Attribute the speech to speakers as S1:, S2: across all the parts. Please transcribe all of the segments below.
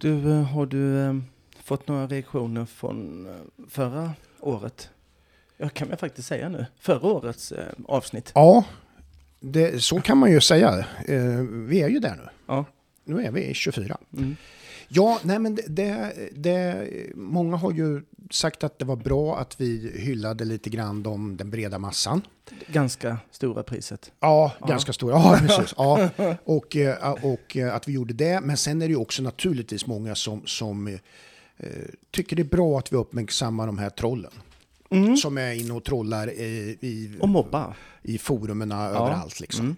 S1: Du, eh, har du eh, fått några reaktioner från eh, förra året? Jag kan jag faktiskt säga nu. Förra årets avsnitt.
S2: Ja, det, så kan man ju säga. Vi är ju där nu.
S1: Ja.
S2: Nu är vi i 24.
S1: Mm.
S2: Ja, nej men det, det, det, många har ju sagt att det var bra att vi hyllade lite grann de, den breda massan.
S1: Ganska stora priset.
S2: Ja,
S1: Ja.
S2: ganska stora. Ja, precis. Ja. Och, eh, och eh, att vi gjorde det. Men sen är det ju också naturligtvis många som, som eh, tycker det är bra att vi uppmärksammar de här trollen.
S1: Mm.
S2: Som är inne och trollar i, i,
S1: Och
S2: i forumen överallt. Liksom.
S1: Mm.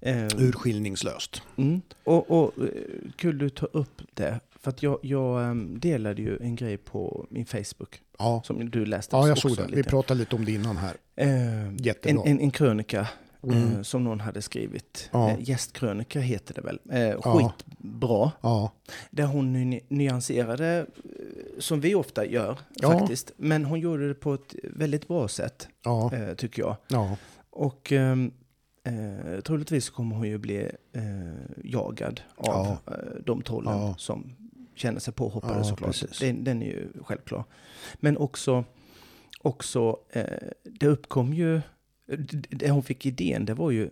S1: Eh,
S2: Urskillningslöst.
S1: Mm. Och, och eh, kul du tar upp det. För att jag, jag em, delade ju en grej på min Facebook.
S2: Ja,
S1: Som du läste
S2: ja jag såg det. Vi
S1: lite.
S2: pratade lite om det innan här.
S1: Eh, en,
S2: Jättebra.
S1: en, en krönika
S2: Mm.
S1: eh, som någon hade skrivit.
S2: Ja.
S1: Gästkrönika heter det väl. Eh, skitbra.
S2: Ja,
S1: Där hon ny- nyanserade, som vi ofta gör
S2: Ja.
S1: faktiskt. Men hon gjorde det på ett väldigt bra sätt,
S2: ja,
S1: tycker jag.
S2: ja,
S1: Och ehm, eh, troligtvis kommer hon ju bli eh, jagad av
S2: Ja.
S1: eh, de trollen
S2: Ja.
S1: som känner sig påhoppade
S2: Ja,
S1: såklart. Den, den är ju självklar. Men också, också eh, det uppkom ju, det, det hon fick idén, det var ju,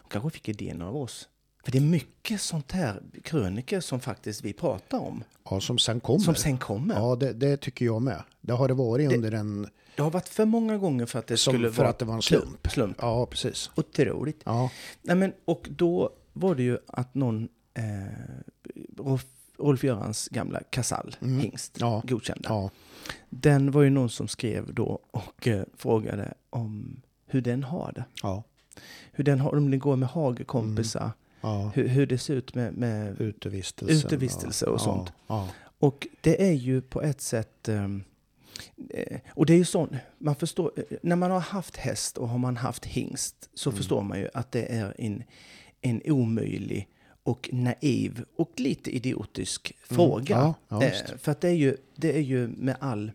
S1: hon kanske fick idén av oss. För det är mycket sånt här kröniker som faktiskt vi pratar om,
S2: ja, som sen kommer.
S1: som sen kommer.
S2: Ja, det, det tycker jag med. Det har det varit
S1: Det-
S2: under en...
S1: Det har varit för många gånger för att det
S2: Som
S1: skulle
S2: för
S1: vara
S2: att det var en slump.
S1: slump.
S2: Ja, precis.
S1: Otroligt.
S2: Ja,
S1: Nej, men, och då var det ju att någon, eh, Rolf, Rolf Görans gamla kasall,
S2: Mm.
S1: hingst,
S2: Ja.
S1: godkända.
S2: ja,
S1: Den var ju någon som skrev då och eh, frågade om hur den har det.
S2: ja,
S1: Hur den har, om det går med hagekompisar,
S2: ja.
S1: hur, hur det ser ut med, med
S2: Utevistelse.
S1: Och sånt. Och det är ju på ett sätt... eh, och det är ju så, man förstår, eh, när man har haft häst och har man haft hingst så
S2: Mm.
S1: förstår man ju att det är en, en omöjlig och naiv och lite idiotisk fråga.
S2: Mm. Ja, ja, visst.
S1: Eh, för att det är, ju, det är ju med all...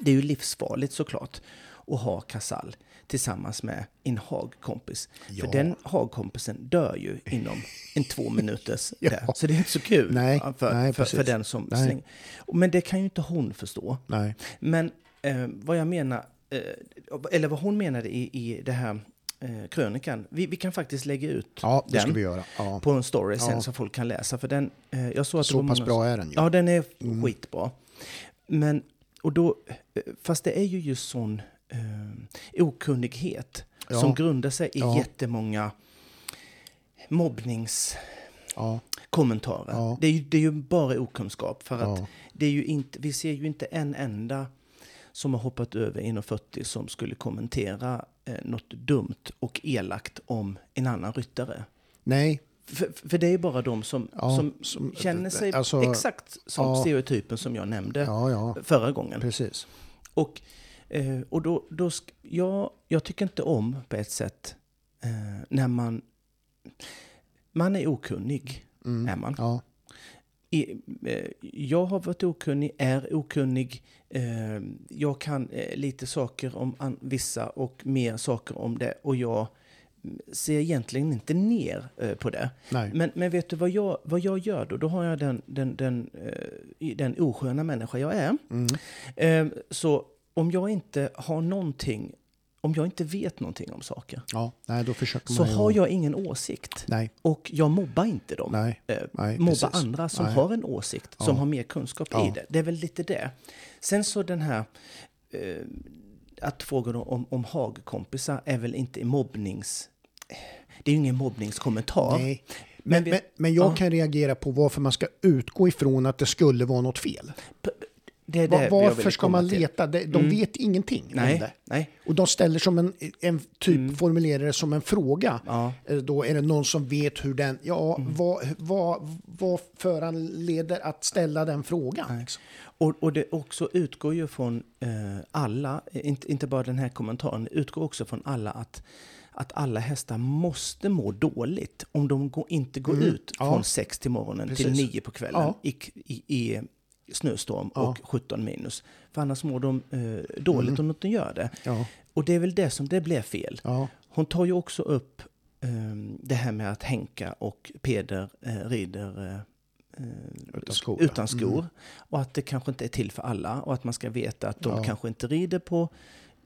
S1: Det är ju livsfarligt såklart att ha kasall tillsammans med en hagkompis.
S2: Ja.
S1: För den hagkompisen dör ju inom en två minuters
S2: Ja.
S1: där. Så det är inte så kul
S2: Nej,
S1: för,
S2: nej,
S1: för, för den som
S2: Nej.
S1: slänger. Men det kan ju inte hon förstå.
S2: nej.
S1: Men eh, vad jag menar, eh, eller vad hon menade i, i det här eh, krönikan, vi, vi kan faktiskt lägga ut
S2: Ja,
S1: den.
S2: Ja.
S1: på en story sen
S2: Ja.
S1: så folk kan läsa. För den, eh, jag såg att
S2: Så pass bra är den ju.
S1: Ja, den är
S2: Mm.
S1: skitbra. Men, och då, eh, fast det är ju just sån eh, okunnighet
S2: Ja.
S1: som grundar sig i
S2: Ja.
S1: jättemånga mobbningskommentarer.
S2: Ja. Ja.
S1: Det, är ju, det är ju bara okunskap. För att
S2: Ja.
S1: det är ju inte, vi ser ju inte en enda som har hoppat över 1,40 som skulle kommentera eh, något dumt och elakt om en annan ryttare.
S2: Nej,
S1: För, för det är bara de som, som,
S2: som-
S1: känner sig
S2: alltså-
S1: exakt som stereotypen som jag nämnde förra gången.
S2: precis.
S1: Och, eh, och då, då sk- jag, jag tycker inte om på ett sätt eh, när man... Man är okunnig,
S2: Mm.
S1: är man.
S2: Ja,
S1: I, eh, jag har varit okunnig, är okunnig. Eh, jag kan eh, lite saker om an, vissa och mer saker om det. Och jag mm, ser egentligen inte ner eh, på det.
S2: nej.
S1: Men, men vet du vad jag, vad jag gör då? Då har jag den, den, den, den osköna människa jag är.
S2: Mm.
S1: Så om jag inte har någonting, om jag inte vet någonting om saker,
S2: Ja, nej, då försöker
S1: så
S2: man ju...
S1: har jag ingen åsikt.
S2: Nej,
S1: Och jag mobbar inte dem.
S2: nej,
S1: Eh,
S2: nej,
S1: mobba
S2: precis.
S1: andra som
S2: Nej.
S1: har en åsikt, som
S2: Ja.
S1: har mer kunskap
S2: Ja.
S1: i det. Det är väl lite det. Sen så den här, eh, att fråga då om, om hagkompisar är väl inte mobbnings... Det är ju ingen mobbningskommentar.
S2: Nej.
S1: Men
S2: Men,
S1: vi-
S2: men, men jag
S1: ja.
S2: kan reagera på varför man ska utgå ifrån att det skulle vara något fel.
S1: Det det
S2: varför ska man
S1: till.
S2: leta? De, de
S1: Mm.
S2: vet ingenting om
S1: Nej,
S2: det.
S1: nej.
S2: Och de ställer som en, en typ,
S1: Mm.
S2: formulerar det som en fråga.
S1: Ja.
S2: Eh, Då är det någon som vet hur den, ja,
S1: Mm.
S2: vad, vad, vad föranleder att ställa den frågan? Liksom?
S1: Och, och det också utgår ju från eh, alla, inte, inte bara den här kommentaren, det utgår också från alla att, att alla hästar måste må dåligt om de går, inte går
S2: Mm,
S1: ut
S2: ja.
S1: från sex till morgonen till
S2: Precis.
S1: nio på kvällen
S2: Ja.
S1: i, i, i snöstorm
S2: Ja.
S1: och 17 minus. För annars mår de eh, dåligt
S2: Mm.
S1: om de inte gör det.
S2: Ja,
S1: Och det är väl det som det blev fel.
S2: ja,
S1: Hon tar ju också upp ehm, det här med att Henka och Peder eh, rider eh, eh,
S2: Utan skor,
S1: utan skor. Och att det kanske inte är till för alla och att man ska veta att de kanske inte rider på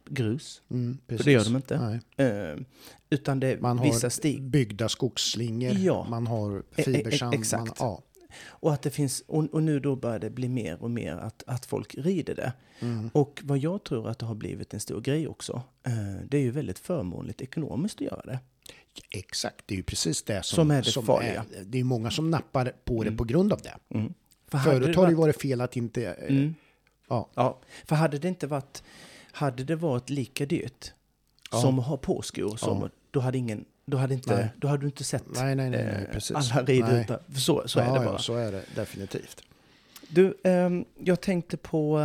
S1: grus.
S2: Mm,
S1: För det gör de inte. Eh, utan det är
S2: Man har
S1: vissa stig.
S2: byggda skogsslingor,
S1: Ja.
S2: man har
S1: E- e-
S2: fibersand.
S1: exakt.
S2: Man, ja.
S1: Och, att det finns, och, och nu då börjar det bli mer och mer att, att folk rider det.
S2: Mm.
S1: Och vad jag tror att det har blivit en stor grej också, eh, det är ju väldigt förmånligt ekonomiskt att göra det.
S2: Exakt, det är ju precis det som,
S1: Som är det farliga.
S2: är- det är många som nappar på det på grund av det.
S1: Mm. För
S2: Förut har det ju
S1: varit-
S2: fel att inte... eh,
S1: Mm.
S2: Ja,
S1: Ja, för hade det inte varit, hade det varit lika dyrt
S2: Ja.
S1: som att ha påskor, som,
S2: Ja.
S1: då hade ingen, då hade inte,
S2: Nej.
S1: då hade du inte sett
S2: nej, nej, nej, nej
S1: eh, alla rider utan, så, så är
S2: ja,
S1: det
S2: Ja,
S1: bara.
S2: så är det definitivt.
S1: Du, ehm, jag tänkte på,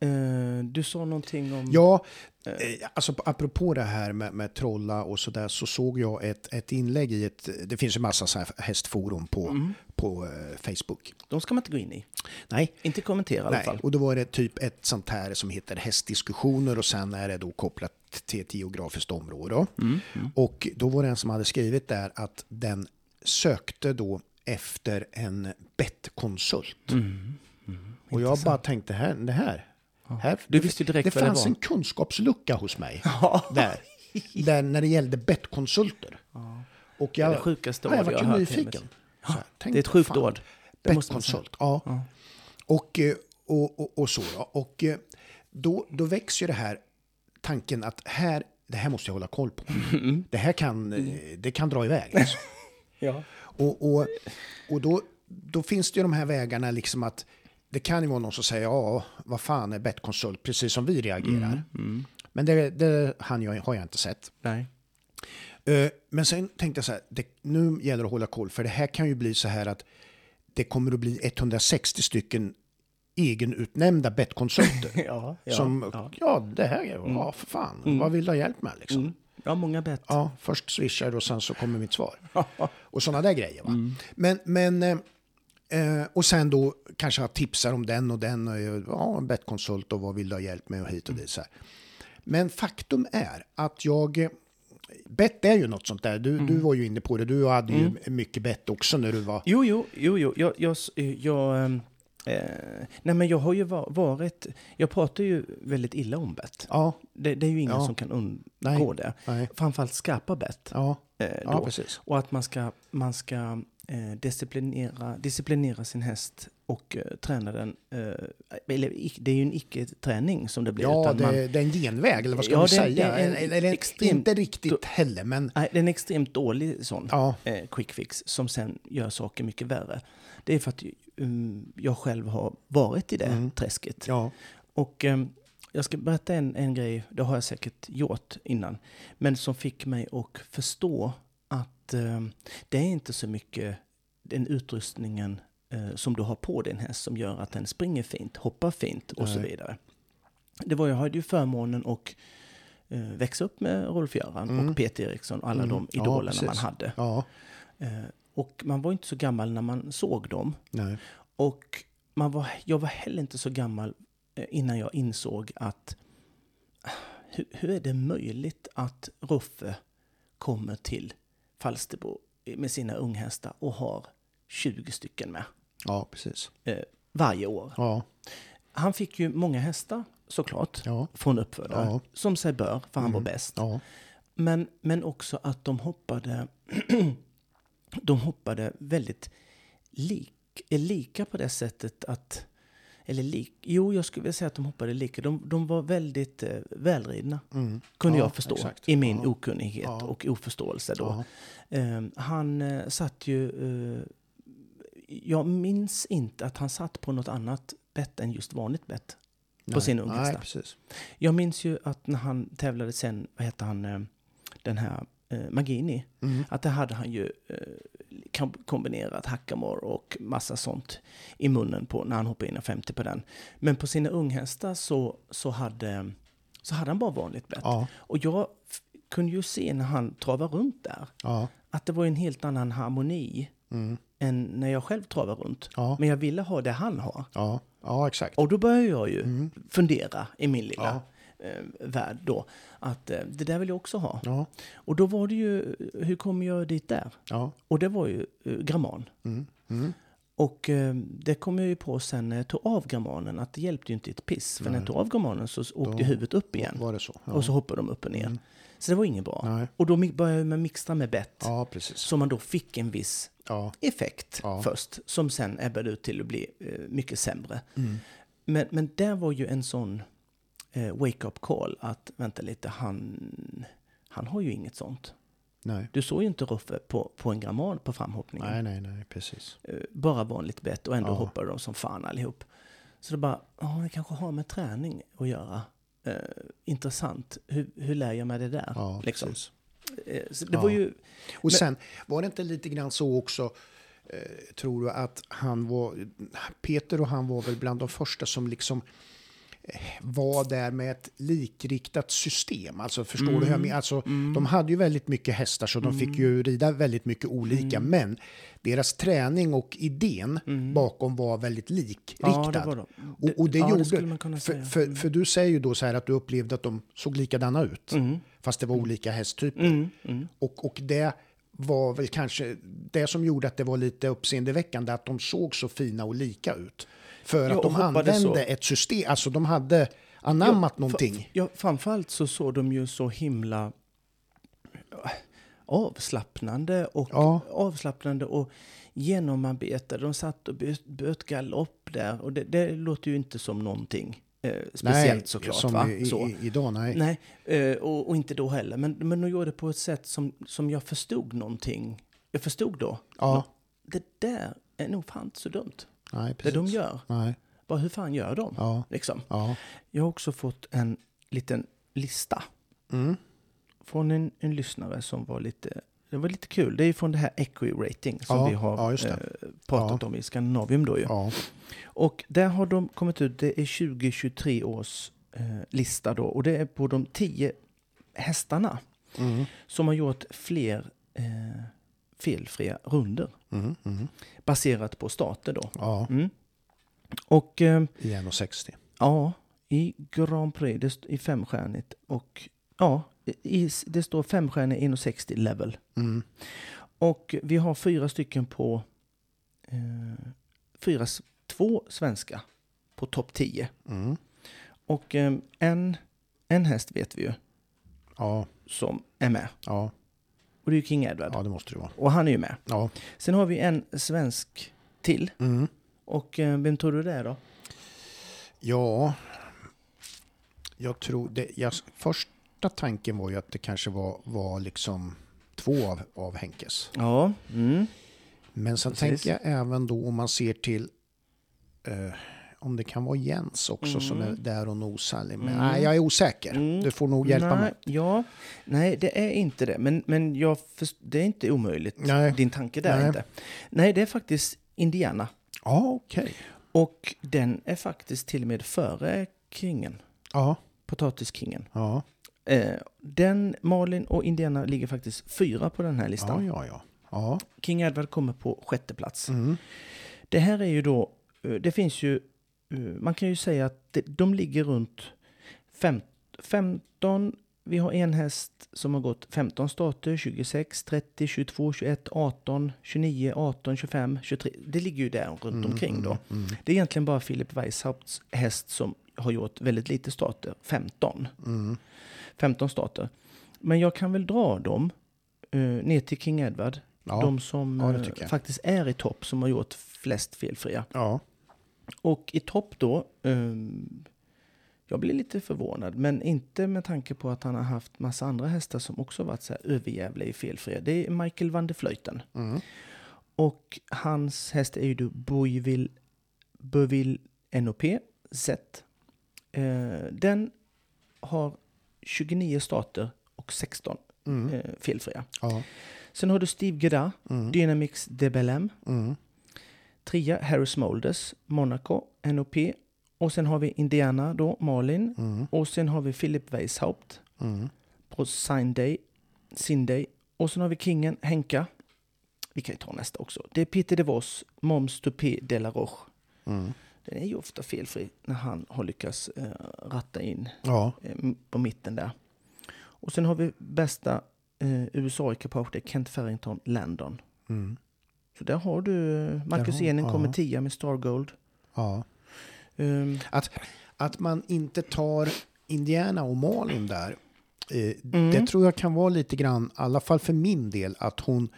S1: eh, du sa någonting om...
S2: Ja,
S1: eh,
S2: eh, alltså på- apropå det här med, med trolla och sådär så såg jag ett, ett inlägg i ett... Det finns ju massa så här hästforum på,
S1: mm,
S2: på eh, Facebook.
S1: de ska man inte gå in i.
S2: Nej,
S1: Inte kommentera i alla
S2: Nej,
S1: fall.
S2: och då var det typ ett sånt här som heter hästdiskussioner och sen är det då kopplat till ett geografiskt område.
S1: Mm, mm.
S2: Och då var det en som hade skrivit där att den sökte då efter en bettkonsult.
S1: Mm, mm,
S2: Och jag bara tänkte, här, det här, här
S1: Du visste direkt
S2: det
S1: det
S2: fanns
S1: var.
S2: en kunskapslucka hos mig där, där när det gällde bettkonsulter. Och
S1: Det är
S2: jag,
S1: det sjukaste
S2: ja, jag
S1: jag har hört.
S2: nyfiken. Så här,
S1: Det är ett sjukt ord. Det.
S2: Bettkonsult, ja.
S1: Ja.
S2: Och, eh, och, och, och så då. Och eh, då, då växer ju det här tanken att här, det här måste jag hålla koll på.
S1: Mm.
S2: Det här kan, eh, det kan dra iväg. Liksom.
S1: Ja.
S2: Och, och, och då, då finns det ju de här vägarna liksom att det kan ju vara någon som säger ja, vad fan är bettkonsult, precis som vi reagerar.
S1: Mm.
S2: Men det, det han jag, har jag inte sett.
S1: Nej.
S2: Eh, Men sen tänkte jag så här, det, nu gäller det att hålla koll, för det här kan ju bli så här att det kommer att bli 160 stycken egenutnämnda bettkonsulter.
S1: Ja, ja,
S2: som,
S1: ja.
S2: ja. det här, är- ja för fan, vad vill du ha hjälp med liksom?
S1: Mm. Ja, många bett.
S2: Ja, först swishar och sen så kommer mitt svar. Och sådana där grejer. Va? Men, men eh, och sen då kanske jag tipsar om den och den. Och, ja, en bettkonsult och vad vill du ha hjälp med och hit och dit. Så här. Men faktum är att jag... eh, Bett är ju något sånt där. Du, du var ju inne på det. Du hade ju mycket bett också när du var...
S1: Jo, jo, jo, jo. Jag, jag, jag, ehm, eh, nej, men jag har ju va- varit... Jag pratar ju väldigt illa om bett.
S2: Ja,
S1: Det, det är ju ingen
S2: Ja.
S1: som kan undgå
S2: Nej.
S1: det.
S2: nej,
S1: Framförallt skarpa bett.
S2: ja,
S1: Eh,
S2: ja precis.
S1: Och att man ska, man ska eh, disciplinera, disciplinera sin häst och eh, träna den. Eh, eller, det är ju en icke-träning som det blir.
S2: Ja, det,
S1: man,
S2: det är en genväg, eller vad ska
S1: Ja,
S2: man säga?
S1: det är en
S2: eller, eller,
S1: extremt-
S2: inte riktigt heller, men...
S1: nej, det är en extremt dålig sån
S2: Ja,
S1: eh, quick fix som sen gör saker mycket värre. Det är för att um, jag själv har varit i det
S2: Mm.
S1: träsket.
S2: ja,
S1: Och ehm, jag ska berätta en, en grej, det har jag säkert gjort innan, men som fick mig att förstå att ehm, det är inte så mycket den utrustningen eh, som du har på din häst som gör att den springer fint, hoppar fint och så
S2: Nej.
S1: vidare. Det var, jag hade ju förmånen att eh, växa upp med Rolf-Göran
S2: Mm.
S1: och Peter Eriksson och alla
S2: Mm.
S1: de
S2: Ja,
S1: idolerna man
S2: precis.
S1: hade.
S2: ja,
S1: Eh, och man var inte så gammal när man såg dem.
S2: nej.
S1: Och man var, jag var heller inte så gammal eh, innan jag insåg att hur, hur är det möjligt att Ruffe kommer till Falsterbo med sina unghästar och har 20 stycken med
S2: Ja, precis.
S1: eh, varje år.
S2: Ja,
S1: Han fick ju många hästar såklart
S2: ja,
S1: från uppfödare,
S2: Ja.
S1: som sig bör, för han var
S2: Mm.
S1: bäst.
S2: ja.
S1: Men, men också att de hoppade, de hoppade väldigt lik, är lika på det sättet att, eller lik, jo jag skulle vilja säga att de hoppade lika, de, de var väldigt eh, välridna,
S2: Mm.
S1: kunde
S2: Ja,
S1: jag förstå,
S2: exakt.
S1: i min
S2: Ja.
S1: okunnighet
S2: Ja.
S1: och oförståelse då. Eh, han eh, satt ju, eh, jag minns inte att han satt på något annat bett än just vanligt bett.
S2: Nej,
S1: sin
S2: Nej,
S1: unghästar.
S2: precis.
S1: Jag minns ju att när han tävlade sen, vad hette han, eh, den här eh, Magini,
S2: Mm.
S1: att det hade han ju eh, kombinerat hackamore och massa sånt i munnen på när han hoppade in en 50 på den. Men på sina unghästar så, så, hade, så hade han bara vanligt bett.
S2: Ja,
S1: Och jag kunde ju se när han travade runt där
S2: ja,
S1: att det var en helt annan harmoni
S2: mm.
S1: än när jag själv travar runt.
S2: ja,
S1: Men jag ville ha det han har.
S2: ja, ja, exakt.
S1: Och då började jag ju
S2: Mm.
S1: fundera i min lilla. Eh, värld då. Att eh, det där vill jag också ha.
S2: Ja,
S1: Och då var det ju, hur kommer jag dit där?
S2: ja,
S1: Och det var ju eh, Gramman.
S2: mm. Mm.
S1: Och eh, det kom jag ju på sen när jag tog av gramanen att det hjälpte ju inte ett piss. För när jag
S2: Nej.
S1: tog av gramanen så åkte
S2: Då-
S1: huvudet upp igen.
S2: Var det så? Ja.
S1: Och så hoppade de upp och ner.
S2: Mm.
S1: Så det var inget bra.
S2: Nej.
S1: Och då började man mixtra med bett.
S2: Ja, precis.
S1: Så man då fick en viss
S2: Ja.
S1: effekt
S2: Ja.
S1: först. Som sen ebbade ut till att bli eh, mycket sämre.
S2: Mm.
S1: Men, men där var ju en sån eh, wake-up call att vänta lite, han, han har ju inget sånt.
S2: Nej.
S1: Du såg ju inte Ruffe på, på en gramman på framhoppningen.
S2: nej, nej, nej, precis.
S1: Eh, bara vanligt bett och ändå
S2: Ja.
S1: hoppade de som fan allihop. Så det bara, ja det kanske har med träning att göra. Eh, intressant, hur, hur lär jag mig det där?
S2: Ja,
S1: liksom.
S2: precis.
S1: Eh, så det
S2: Ja.
S1: var ju,
S2: Och sen var det inte lite grann så också, eh, tror du, att han var, Peter och han var väl bland de första som liksom var där med ett likriktat system. Alltså förstår du hur jag menar? Alltså, De hade ju väldigt mycket hästar så de fick ju rida väldigt mycket olika. Men deras träning och idén bakom var väldigt likriktad.
S1: ja det de.
S2: Och, och det
S1: ja,
S2: gjorde...
S1: kunna
S2: för,
S1: säga.
S2: för, för du säger ju då så här att du upplevde att de såg likadana ut.
S1: Mm.
S2: Fast det var olika hästtyper.
S1: Mm, mm.
S2: Och, och det var väl kanske det som gjorde att det var lite uppseendeväckande att de såg så fina och lika ut. För att de använde
S1: så.
S2: ett system, alltså de hade anammat
S1: Ja,
S2: någonting.
S1: Ja, framförallt så såg de ju så himla avslappnande och,
S2: Ja.
S1: avslappnande och genomarbetade. De satt och böt, galopp där och det, det låter ju inte som någonting eh, speciellt såklart.
S2: som
S1: va?
S2: i,
S1: så.
S2: i, idag, nej.
S1: Nej, eh, och, och inte då heller. Men, men de gjorde det på ett sätt som, som jag förstod någonting. Jag förstod då.
S2: Ja,
S1: Det där är nog fan inte så dumt.
S2: Nej,
S1: Det de gör.
S2: Nej,
S1: Bara hur fan gör de?
S2: ja,
S1: Liksom.
S2: ja.
S1: Jag har också fått en liten lista
S2: Mm.
S1: från en, en lyssnare som var lite, det var lite kul. Det är från det här Equi-rating som
S2: Ja,
S1: vi har
S2: ja,
S1: eh, pratat om i Skandinavium då ju.
S2: ja.
S1: Och där har de kommit ut, det är 2023 års eh, lista då. Och det är på de tio hästarna
S2: Mm.
S1: som har gjort fler eh, felfria runder
S2: Mm. Mm.
S1: baserat på starter då.
S2: Ja,
S1: Mm. Och eh,
S2: i 1,60.
S1: ja, i Grand Prix, det i femstjärnigt och ja, i, det står femstjärnig 1,60 level.
S2: Mm.
S1: Och vi har fyra stycken på eh, fyra, två svenska på topp 10.
S2: Mm.
S1: Och eh, en, en häst vet vi ju
S2: Ja,
S1: som är med.
S2: ja,
S1: Och det är ju King Edward.
S2: ja, det måste det vara.
S1: Och han är ju med.
S2: Ja.
S1: Sen har vi en svensk till.
S2: Mm.
S1: Och eh, vem tror du det är då?
S2: Ja, jag tror det. Jag, första tanken var ju att det kanske var, var liksom två av, av Henkes.
S1: Ja. Mm.
S2: Men sen
S1: Precis.
S2: tänker jag även då om man ser till eh, om det kan vara Jens också som är där och nosar. Men
S1: Mm.
S2: nej, jag är osäker.
S1: Mm.
S2: Du får nog hjälpa
S1: nej,
S2: mig.
S1: Ja, nej det är inte det. Men, men jag först, det är inte omöjligt.
S2: Nej.
S1: Din tanke där
S2: Nej.
S1: inte. Nej, det är faktiskt Indiana.
S2: Ja, okej.
S1: Och den är faktiskt till och med före kingen.
S2: Ja,
S1: Potatiskingen.
S2: ja,
S1: Eh, den, Malin och Indiana ligger faktiskt fyra på den här listan.
S2: ja, ja. ja.
S1: King Edward kommer på sjätte plats.
S2: Mm.
S1: Det här är ju då, eh, det finns ju, man kan ju säga att de ligger runt fem, 15, vi har en häst som har gått 15 starter, 26, 30, 22, 21, 18, 29, 18, 25, 23. Det ligger ju där runt omkring då.
S2: Mm.
S1: Det är egentligen bara Philip Weishaupts häst som har gjort väldigt lite starter, 15.
S2: Mm.
S1: 15 starter. Men jag kan väl dra dem eh, ner till King Edward.
S2: Ja.
S1: De som
S2: Ja,
S1: eh, faktiskt är i topp, som har gjort flest felfria.
S2: ja.
S1: Och i topp då, ehm, jag blir lite förvånad, men inte med tanke på att han har haft massa andra hästar som också varit så här överjävliga i felfria. Det är Michael van der Vleuten.
S2: Mm.
S1: Och hans häst är ju då Boiville, Boiville NOP Z. Eh, den har 29 starter och 16
S2: Mm.
S1: eh, felfria.
S2: Ja.
S1: Sen har du Steve Gedda,
S2: Mm.
S1: Dynamics de Bellem.
S2: Mm.
S1: Trea Harris Molders, Monaco, NOP. Och sen har vi Indiana då, Malin.
S2: Mm.
S1: Och sen har vi Philip Weishaupt
S2: Mm.
S1: på Sinday, Sinday. Och sen har vi Kingen, Henka. Vi kan ju ta nästa också. Det är Peter de Vos, Moms Tupé de la Roche.
S2: Mm.
S1: Den är ju ofta felfri när han har lyckats eh, ratta in
S2: Ja.
S1: eh, på mitten där. Och sen har vi bästa eh, USA-ekipage, det är Kent Farrington Landon.
S2: Mm.
S1: Där har du Marcus
S2: Där har-
S1: Enin kommer
S2: ja.
S1: tia med Star Gold.
S2: Ja.
S1: Ehm,
S2: Att, att man inte tar Indiana och Malin där, eh,
S1: Mm.
S2: det tror jag kan vara lite grann, i alla fall för min del, att hon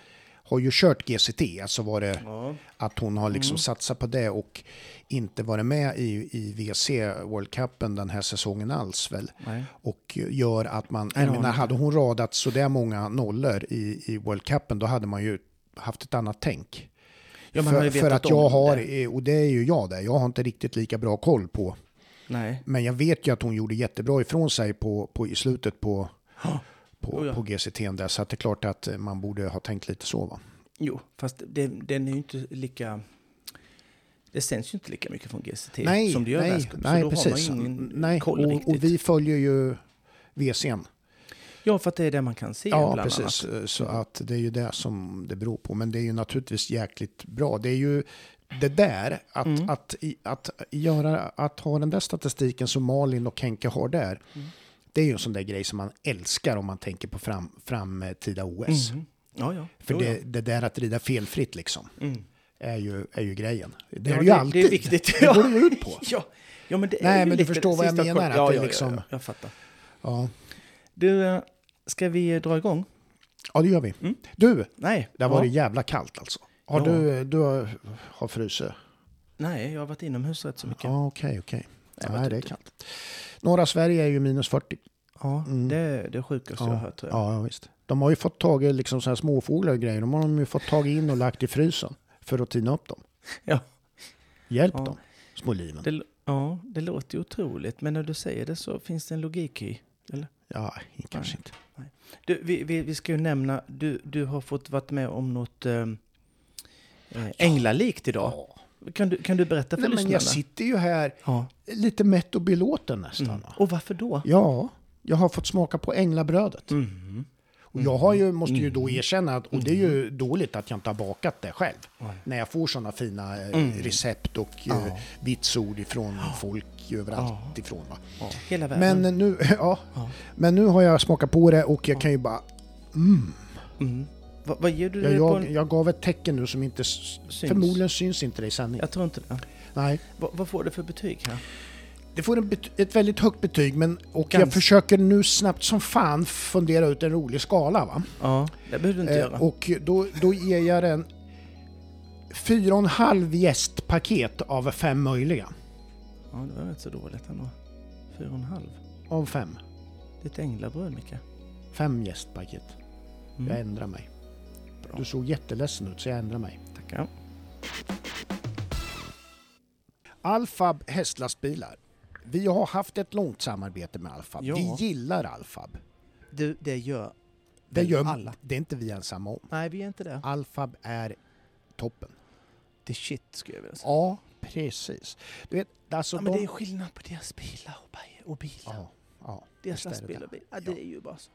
S2: har ju kört GCT, alltså var det
S1: ja.
S2: att hon har liksom
S1: Mm.
S2: satsat på det och inte varit med i, i WC World Cupen den här säsongen alls väl.
S1: Nej.
S2: Och gör att man, jag menar, hade hon radat så där många nollor i, i World Cupen då hade man ju haft ett annat tänk.
S1: Ja,
S2: för, för att jag har,
S1: det.
S2: och det är ju jag där, jag har inte riktigt lika bra koll på.
S1: Nej.
S2: Men jag vet ju att hon gjorde jättebra ifrån sig på, på, i slutet på, på,
S1: Oh ja.
S2: på GCT där. Så att det är klart att eh, man borde ha tänkt lite så va.
S1: Jo, fast det, den är ju inte lika... Det sänds ju inte lika mycket från GCT
S2: Nej,
S1: som det gör
S2: nej,
S1: världscup.
S2: nej
S1: så då
S2: precis.
S1: har man ingen
S2: nej,
S1: koll
S2: och,
S1: riktigt.
S2: och vi följer ju WC'n.
S1: Ja, för att det är det man kan se
S2: Ja,
S1: bland
S2: precis.
S1: annat.
S2: Så att det är ju det som det beror på. Men det är ju naturligtvis jäkligt bra. Det är ju det där, att,
S1: Mm.
S2: att, i- att, göra, att ha den där statistiken som Malin och Henke har där.
S1: Mm.
S2: Det är ju en sån där grej som man älskar om man tänker på fram, framtida OS.
S1: Mhm. Ja, ja.
S2: För
S1: Jo,
S2: det,
S1: ja.
S2: det där att rida felfritt liksom,
S1: Mm.
S2: är ju, är ju grejen. Det är det ju alltid.
S1: Det är viktigt.
S2: Det går det ut på.
S1: Ja, ja men det
S2: Nej, men du förstår vad jag menar, att
S1: Ja,
S2: det liksom-
S1: ja, ja, jag fattar.
S2: Ja.
S1: Du, eh, ska vi dra igång?
S2: ja, det gör vi.
S1: Mm.
S2: Du,
S1: Nej.
S2: det har
S1: ja.
S2: varit jävla kallt alltså. Har
S1: Ja.
S2: du, du har, har frusit?
S1: Nej, jag har varit inomhus rätt så mycket.
S2: Ja, okej, okej.
S1: Jag har
S2: Nej, det är kallt. Norra Sverige är ju minus 40.
S1: Ja,
S2: Mm.
S1: det är det sjukaste jag har hört tror jag.
S2: Ja, ja, visst. De har ju fått tag i liksom så här småfåglar och grejer. De har de ju fått tag in och lagt i frysen för att tina upp dem.
S1: Ja.
S2: Hjälp
S1: Ja.
S2: dem, små liven.
S1: Det, ja, det låter ju otroligt, men när du säger det så finns det en logik i.
S2: Ja, kanske inte.
S1: Du, vi, vi, vi ska ju nämna, du, du har fått varit med om något eh, eh, änglalikt idag.
S2: Ja.
S1: Kan, du, kan du berätta för
S2: Nej, men
S1: lyssnarna?
S2: jag sitter ju här
S1: ja.
S2: lite mätt och belåten nästan.
S1: Mm. Och varför då?
S2: Ja, jag har fått smaka på änglabrödet.
S1: Mm.
S2: Och jag har ju, måste ju då erkänna att, och det är ju dåligt att jag inte har bakat det själv. När jag får sådana fina eh,
S1: Mm.
S2: recept och
S1: Ja.
S2: eh, vitsord ifrån folk överallt ifrån.
S1: Ja, hela världen.
S2: Men nu, ja,
S1: Ja.
S2: men nu har jag smakat på det och jag kan ju bara... Mm,
S1: Mm. Va, vad ger du
S2: jag,
S1: det på? En,
S2: jag gav ett tecken nu som inte...
S1: Syns.
S2: Förmodligen syns inte det i sändning.
S1: jag tror inte det.
S2: Nej.
S1: Va, vad får du för betyg här?
S2: Det får ett väldigt högt betyg men, och jag försöker nu snabbt som fan fundera ut en rolig skala. Va?
S1: Ja, det behöver du inte
S2: Eh,
S1: göra.
S2: och då, då ger jag den fyra och en halv gästpaket av fem möjliga.
S1: Ja, det var rätt så dåligt ändå. Fyra och en halv.
S2: Av fem.
S1: Det är ett änglabröd, Micke.
S2: Fem gästpaket.
S1: Mm.
S2: Jag ändrar mig.
S1: Bra.
S2: Du såg jätteledsen ut så jag ändrar mig.
S1: Tackar.
S2: Alfab hästlastbilar. Vi har haft ett långt samarbete med Alfab.
S1: Ja.
S2: Vi gillar Alfab.
S1: Du, det gör
S2: Det gör
S1: alla.
S2: Det är inte vi ensamma om.
S1: Nej, vi är inte det.
S2: Alfab är toppen.
S1: Det är shit, skulle jag vilja säga.
S2: Ja, precis. Du vet, alltså
S1: Ja, men
S2: de...
S1: det är skillnad på deras bilar och, bi- och bilar.
S2: Ja, ja,
S1: deras lastbilar och bilar. Ja, det är ju bara så.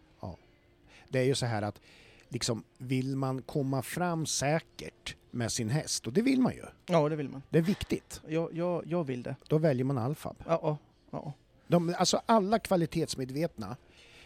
S2: Det är ju så här att liksom, vill man komma fram säkert med sin häst, och det vill man ju,
S1: Ja, det vill man.
S2: det är viktigt,
S1: Jag, jag, jag vill det.
S2: då väljer man Alfab.
S1: Ja, ja, ja.
S2: De, alltså alla kvalitetsmedvetna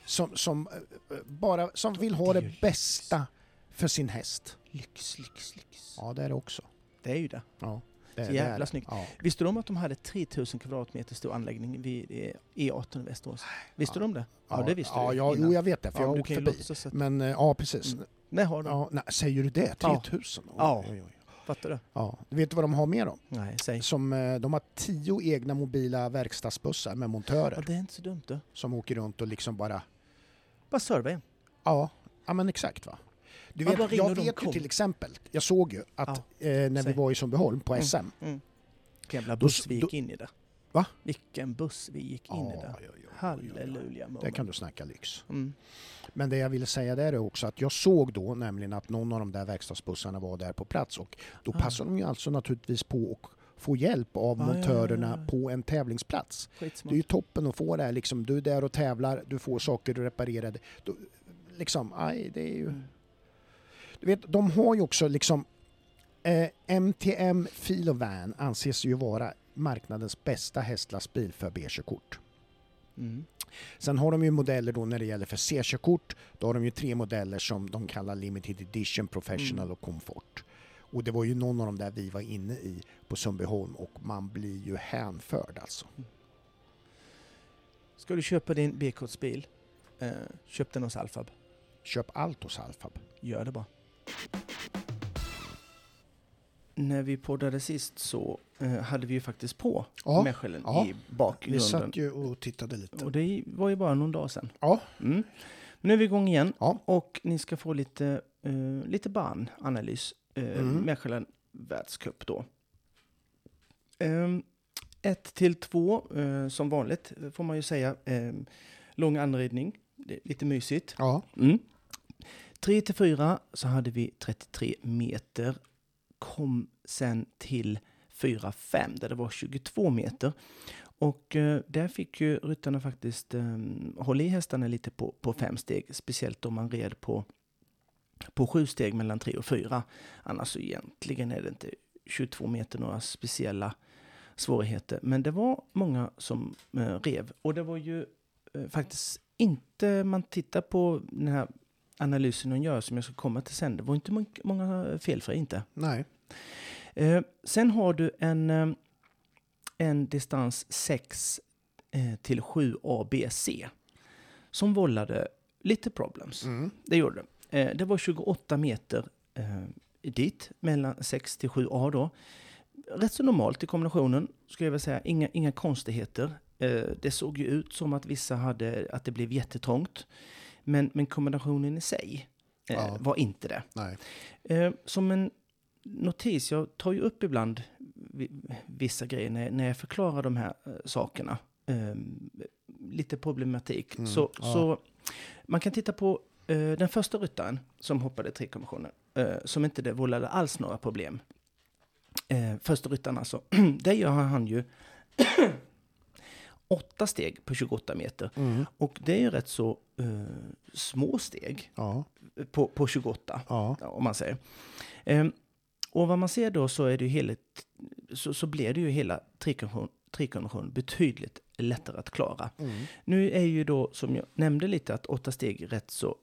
S2: som, som, eh, bara, som vill ha
S1: Det
S2: bästa för sin häst.
S1: Lyx, lyx, lyx.
S2: Ja, det är det också.
S1: Det är ju det.
S2: Ja, det,
S1: Så jävla
S2: är det.
S1: snyggt.
S2: Ja.
S1: Visste du om att de hade 3000 kvadratmeter stor anläggning vid eh, E18 i Västerås? Visste
S2: Ja.
S1: du om det? Ja, det visste
S2: ja,
S1: du
S2: Ja, jo, jag vet det, för
S1: Ja,
S2: jag har
S1: du
S2: åkt förbi. Men eh, ja, precis.
S1: Mm. Nej, har de.
S2: Ja, nej, säger du det?
S1: Ja.
S2: 3000? Oj,
S1: Ja.
S2: oj, oj.
S1: Fattar du?
S2: Ja. Du vet vad de har mer då?
S1: Nej, säg.
S2: Som, eh, de har tio egna mobila verkstadsbussar med
S1: Ja,
S2: montörer
S1: det är inte så dumt du.
S2: som åker runt och liksom bara...
S1: Bara serva en.
S2: Ja, ja men exakt va. Du
S1: Ja,
S2: vet, jag vet ju
S1: kom?
S2: till exempel, jag såg ju att eh, när vi
S1: säg.
S2: var i Sundbyholm på
S1: Mm.
S2: SM.
S1: Mm. Vilken jävla buss vi gick in i där.
S2: Va?
S1: Vilken buss vi gick in i
S2: Ja,
S1: där.
S2: ja, ja, ja, ja.
S1: Halleluja.
S2: Det
S1: moment.
S2: kan du snacka lyx.
S1: Mm.
S2: Men det jag ville säga där är också att jag såg då nämligen att någon av de där verkstadsbussarna var där på plats och då
S1: Ah.
S2: passar de ju alltså naturligtvis på att få hjälp av
S1: Ah, ja,
S2: montörerna
S1: ja, ja.
S2: på en tävlingsplats.
S1: Skitsmart.
S2: Det är ju toppen att få det här liksom, du är där och tävlar, du får saker reparerade. Då, liksom, aj, det är ju...
S1: Mm.
S2: Du vet, de har ju också liksom eh, MTM Filovan anses ju vara marknadens bästa hästlastbil för B-körkort.
S1: Mm.
S2: Sen har de ju modeller då när det gäller för C-körkort. Då har de ju tre modeller som de kallar Limited Edition, Professional
S1: Mm.
S2: och Comfort. Och det var ju någon av dem där vi var inne i på Sundbyholm och man blir ju hänförd alltså.
S1: Ska du köpa din B-kortsbil, eh, köp den hos Alfab.
S2: Köp allt hos Alfab.
S1: Gör det bara. När vi poddade sist så hade vi ju faktiskt på
S2: Ja,
S1: Mechelen
S2: ja.
S1: i
S2: Vi
S1: bakgrunden.
S2: satt ju och tittade lite.
S1: Och det var ju bara någon dag sedan.
S2: Ja,
S1: Mm. Nu är vi igång igen
S2: Ja.
S1: och ni ska få lite, eh, lite bananalys. Eh,
S2: Mm.
S1: Mechelen världscup då. 1 till 2 som vanligt får man ju säga. Eh, lång anridning, lite mysigt.
S2: ja,
S1: Mm. 3 till 4 så hade vi 33 meter. Kom sen till 4-5 där det var 22 meter. Och eh, där fick ju ryttarna faktiskt eh, hålla i hästarna lite på, på fem steg. Speciellt om man red på, på sju steg mellan 3 och 4. Annars så egentligen är det inte 22 meter några speciella svårigheter. Men det var många som eh, rev. Och det var ju eh, faktiskt inte, man tittar på den här analysen hon gör som jag ska komma till sen. Det var inte många- många felfria inte.
S2: nej.
S1: Eh, sen har du en, eh, en distans 6 eh, till 7 ABC som vållade lite problems.
S2: Mm.
S1: Det gjorde det. Eh, det var 28 meter eh, dit, mellan 6 till 7A då. Rätt så normalt i kombinationen, skulle jag vilja säga. Inga, inga konstigheter. Det såg ju ut som att vissa hade, att det blev jättetrångt. Men, men kombinationen i sig
S2: Ja.
S1: var inte det.
S2: Nej.
S1: Som en notis, jag tar ju upp ibland vi- vissa grejer när, när jag förklarar de här eh, sakerna. Eh, lite problematik.
S2: Mm,
S1: så,
S2: ja.
S1: så man kan titta på eh, den första ryttaren som hoppade trikommissionen, eh, som inte det vållade alls några problem. Eh, första ryttaren alltså, där gör han ju åtta steg på 28 meter.
S2: Mm.
S1: Och det är ju rätt så eh, små steg
S2: Ja,
S1: på, på 28
S2: ja,
S1: om man säger. Ehm, och vad man ser då så är det ju hela, så, så blir det ju hela trikonvention- betydligt lättare att klara.
S2: mm.
S1: Nu är ju då, som jag nämnde lite, att åtta steg rätt så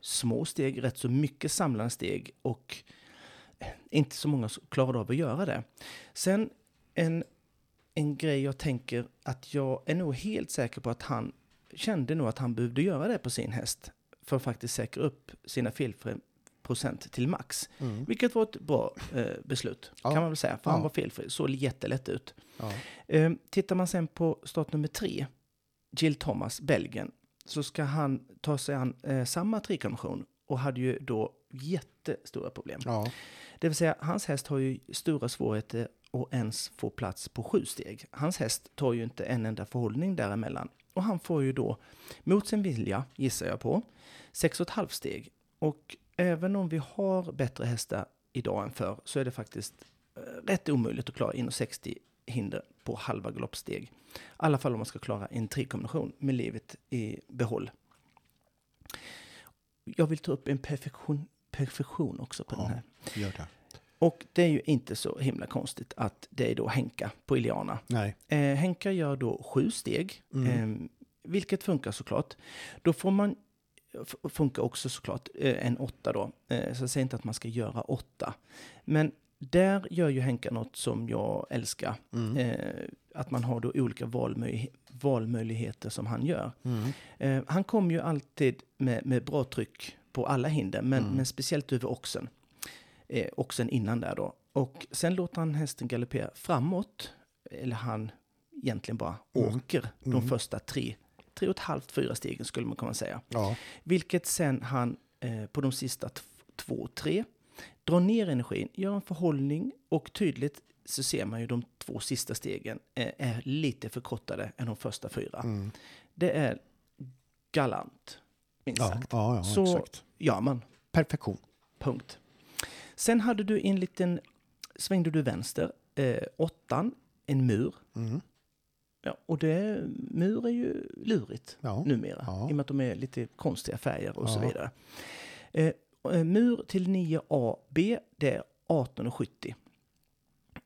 S1: små steg, rätt så mycket samlande steg och inte så många klarar av att göra det. Sen en, en grej jag tänker att jag är nog helt säker på att han kände nog att han behövde göra det på sin häst för att faktiskt säkra upp sina felfri procent till max.
S2: Mm.
S1: Vilket var ett bra eh, beslut,
S2: Ja.
S1: kan man väl säga. För han
S2: Ja.
S1: var felfri, såg jättelätt ut.
S2: ja.
S1: Eh, tittar man sen på start nummer tre, Jill Thomas, Belgien, så ska han ta sig an eh, samma trikonvention och hade ju då jättestora problem.
S2: ja.
S1: Det vill säga, hans häst har ju stora svårigheter att ens få plats på sju steg. Hans häst tar ju inte en enda förhållning däremellan. Och han får ju då, mot sin vilja, gissar jag på, sex och ett halvt steg. Och även om vi har bättre hästar idag än förr så är det faktiskt eh, rätt omöjligt att klara in 60 hinder på halva galoppsteg. I alla fall om man ska klara en trikombination med livet i behåll. Jag vill ta upp en perfektion, perfektion också på
S2: Ja.
S1: den här.
S2: Gör det.
S1: Och det är ju inte så himla konstigt att det är då Henka på Iliana.
S2: Nej.
S1: Eh, Henka gör då sju steg,
S2: Mm.
S1: eh, vilket funkar såklart. Då får man, funkar också såklart eh, en åtta då. Eh, så jag säger inte att man ska göra åtta. Men där gör ju Henka något som jag älskar.
S2: Mm.
S1: Eh, att man har då olika valmöj- valmöjligheter som han gör.
S2: Mm.
S1: Eh, han kom ju alltid med, med bra tryck på alla hinder, men,
S2: Mm.
S1: men speciellt över oxen. Eh, oxen innan där då. Och sen låter han hästen galoppera framåt, eller han egentligen bara
S2: Mm.
S1: åker de
S2: Mm.
S1: första tre, tre och ett halvt, fyra stegen skulle man kunna säga.
S2: Ja.
S1: Vilket sen han eh, på de sista två, tre drar ner energin, gör en förhållning och tydligt så ser man ju de två sista stegen eh, är lite förkortade än de första fyra.
S2: Mm.
S1: Det är galant, minst
S2: Ja,
S1: sagt.
S2: ja, ja,
S1: Så-
S2: exakt.
S1: Ja, man.
S2: Perfektion.
S1: Punkt. Sen hade du en liten, svängde du vänster, eh, åttan, en mur.
S2: Mm.
S1: Ja, och det, mur är ju lurigt
S2: Ja.
S1: numera,
S2: Ja.
S1: i och med att de är lite konstiga färger och så
S2: Ja.
S1: vidare. Eh, eh, mur till 9AB, det är 18,70.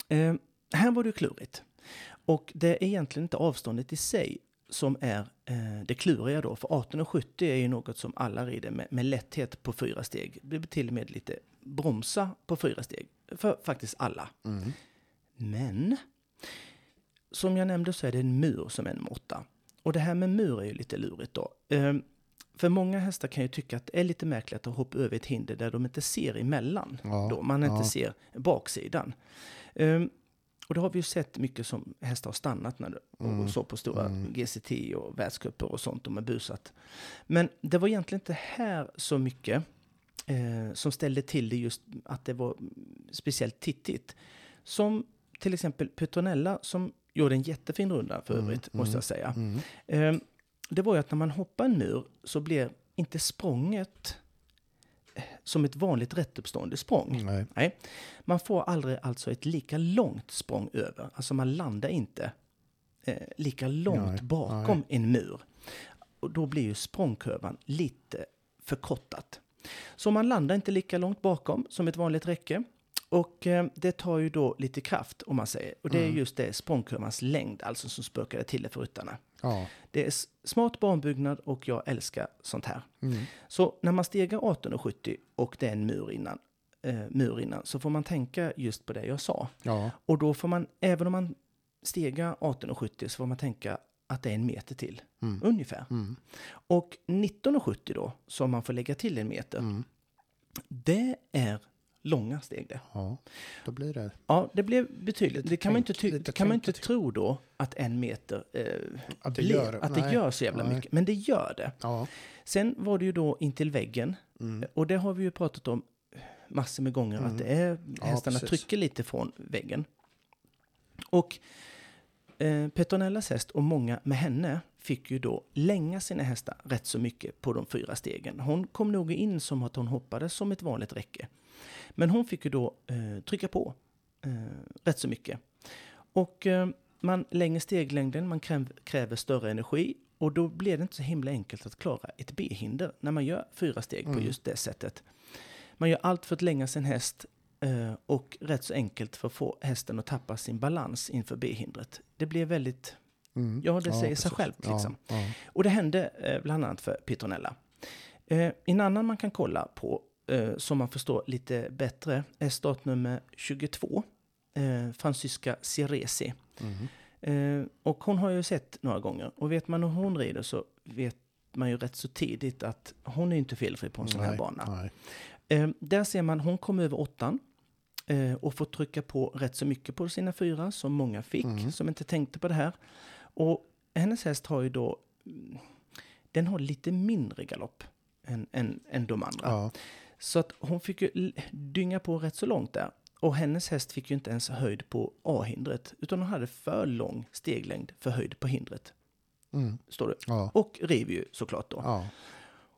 S1: Eh, här var det klurigt. Och det är egentligen inte avståndet i sig som är eh, det kluriga då. För 18,70 är ju något som alla rider med, med lätthet på fyra steg. Det blir till och med lite bromsa på fyra steg. För faktiskt alla.
S2: Mm.
S1: Men som jag nämnde så är det en mur som är en måtta. Och det här med mur är ju lite lurigt då. Ehm, för många hästar kan ju tycka att det är lite märkligt att hoppa över ett hinder där de inte ser emellan.
S2: Ja,
S1: Då man inte
S2: ja.
S1: ser baksidan. Ehm, och det har vi ju sett mycket som hästar har stannat när det,
S2: Mm,
S1: och så på stora GCT och världscuper och sånt de är busat. Men det var egentligen inte här så mycket eh, som ställde till det just att det var speciellt tittigt. Som till exempel Petronella som gjorde en jättefin runda för övrigt, måste jag säga.
S2: Mm.
S1: Eh, det var ju att när man hoppar en mur så blir inte språnget eh, som ett vanligt rättuppstående språng.
S2: Nej.
S1: Nej, man får aldrig alltså ett lika långt språng över. Alltså man landar inte eh, lika långt
S2: Nej,
S1: bakom en mur. Och då blir ju språngkurvan lite förkortat. Så man landar inte lika långt bakom som ett vanligt räcke. Och eh, det tar ju då lite kraft om man säger. Och det är just det språngkurvans längd alltså som spökade till det för ryttarna.
S2: Ja.
S1: Det är smart banbyggnad och jag älskar sånt här.
S2: Mm.
S1: Så när man stegar 1870 och det är en mur innan, eh, mur innan så får man tänka just på det jag sa.
S2: Ja.
S1: Och då får man, även om man stegar 1870 så får man tänka att det är en meter till,
S2: Mm.
S1: ungefär.
S2: Mm.
S1: Och 1970 då, som man får lägga till en meter,
S2: Mm.
S1: det är långa steg det.
S2: ja. Då blir det...
S1: Ja, det blev betydligt. Det kan man inte,
S2: tänk-
S1: ty-
S2: lite
S1: kan man inte tro då att en meter eh,
S2: Att det
S1: blir,
S2: gör-
S1: att det
S2: nej,
S1: gör så jävla
S2: nej.
S1: mycket. Men det gör det.
S2: Ja.
S1: Sen var det ju då intill väggen.
S2: Mm.
S1: Och det har vi ju pratat om massor med gånger, att det är,
S2: Ja,
S1: hästarna
S2: precis.
S1: trycker lite från väggen. Och eh, Petronellas häst och många med henne fick ju då länga sina hästar rätt så mycket på de fyra stegen. Hon kom nog in som att hon hoppade som ett vanligt räcke. Men hon fick ju då eh, trycka på eh, rätt så mycket. Och eh, man längre steglängden, man kräv, kräver större energi och då blir det inte så himla enkelt att klara ett B-hinder när man gör fyra steg på just det sättet. Man gör allt för att länga sin häst eh, och rätt så enkelt för att få hästen att tappa sin balans inför B-hindret. Det blir väldigt,
S2: Mm.
S1: ja det säger sig
S2: precis.
S1: självt liksom.
S2: Ja. Ja.
S1: Och det hände eh, bland annat för Petronella. Eh, en annan man kan kolla på, eh, som man förstår lite bättre, är startnummer 22, eh, Francisca Ciresi.
S2: Mm.
S1: Eh, och hon har jag ju sett några gånger. Och vet man hur hon rider så vet man ju rätt så tidigt att hon är inte felfri på en sån här
S2: Nej,
S1: bana.
S2: nej.
S1: Eh, där ser man, hon kom över åttan eh, och får trycka på rätt så mycket på sina fyra som många fick,
S2: Mm.
S1: som inte tänkte på det här. Och hennes häst har ju då, mm, den har lite mindre galopp än, än, än de andra.
S2: Ja.
S1: Så att hon fick ju dynga på rätt så långt där. Och hennes häst fick ju inte ens höjd på A-hindret, utan hon hade för lång steglängd för höjd på hindret.
S2: Mm.
S1: Står det.
S2: Ja.
S1: Och river ju såklart då.
S2: Ja.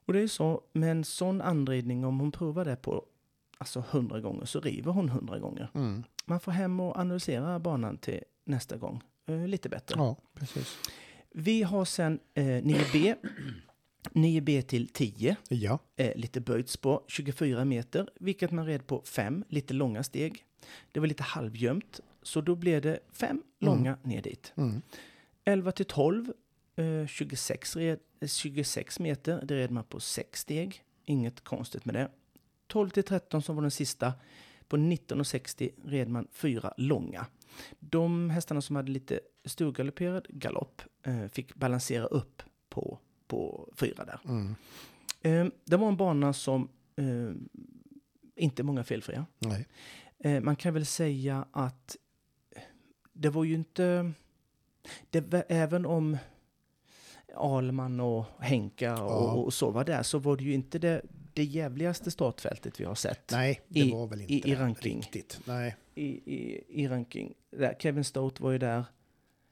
S1: Och det är ju så, med en sån anridning, om hon provar det på alltså 100 gånger, så river hon 100 gånger.
S2: Mm.
S1: Man får hem och analysera banan till nästa gång. Eh, lite bättre.
S2: ja, precis.
S1: Vi har sen eh, 9B. 9B till 10.
S2: Ja.
S1: Eh, lite böjt spår, 24 meter, vilket man red på 5, lite långa steg. Det var lite halvgömt, så då blev det 5 långa ner dit.
S2: Mm.
S1: 11 till 12, eh, 26, red, eh, 26 meter, det red man på 6 steg. Inget konstigt med det. 12 till 13 som var den sista, på 19,60 red man 4 långa. De hästarna som hade lite storgalopperad galopp eh, fick balansera upp på, på 4 där.
S2: Mm.
S1: Eh, det var en bana som eh, inte många felfria.
S2: Nej.
S1: Eh, man kan väl säga att det var ju inte... Var, även om Alman och Henka och,
S2: Ja.
S1: och så var där så var det ju inte det, det jävligaste startfältet vi har sett
S2: Nej, det
S1: I-
S2: var väl inte
S1: i- i ranking.
S2: riktigt. Nej.
S1: i, i, i ranking. Där, Kevin Stout var ju där.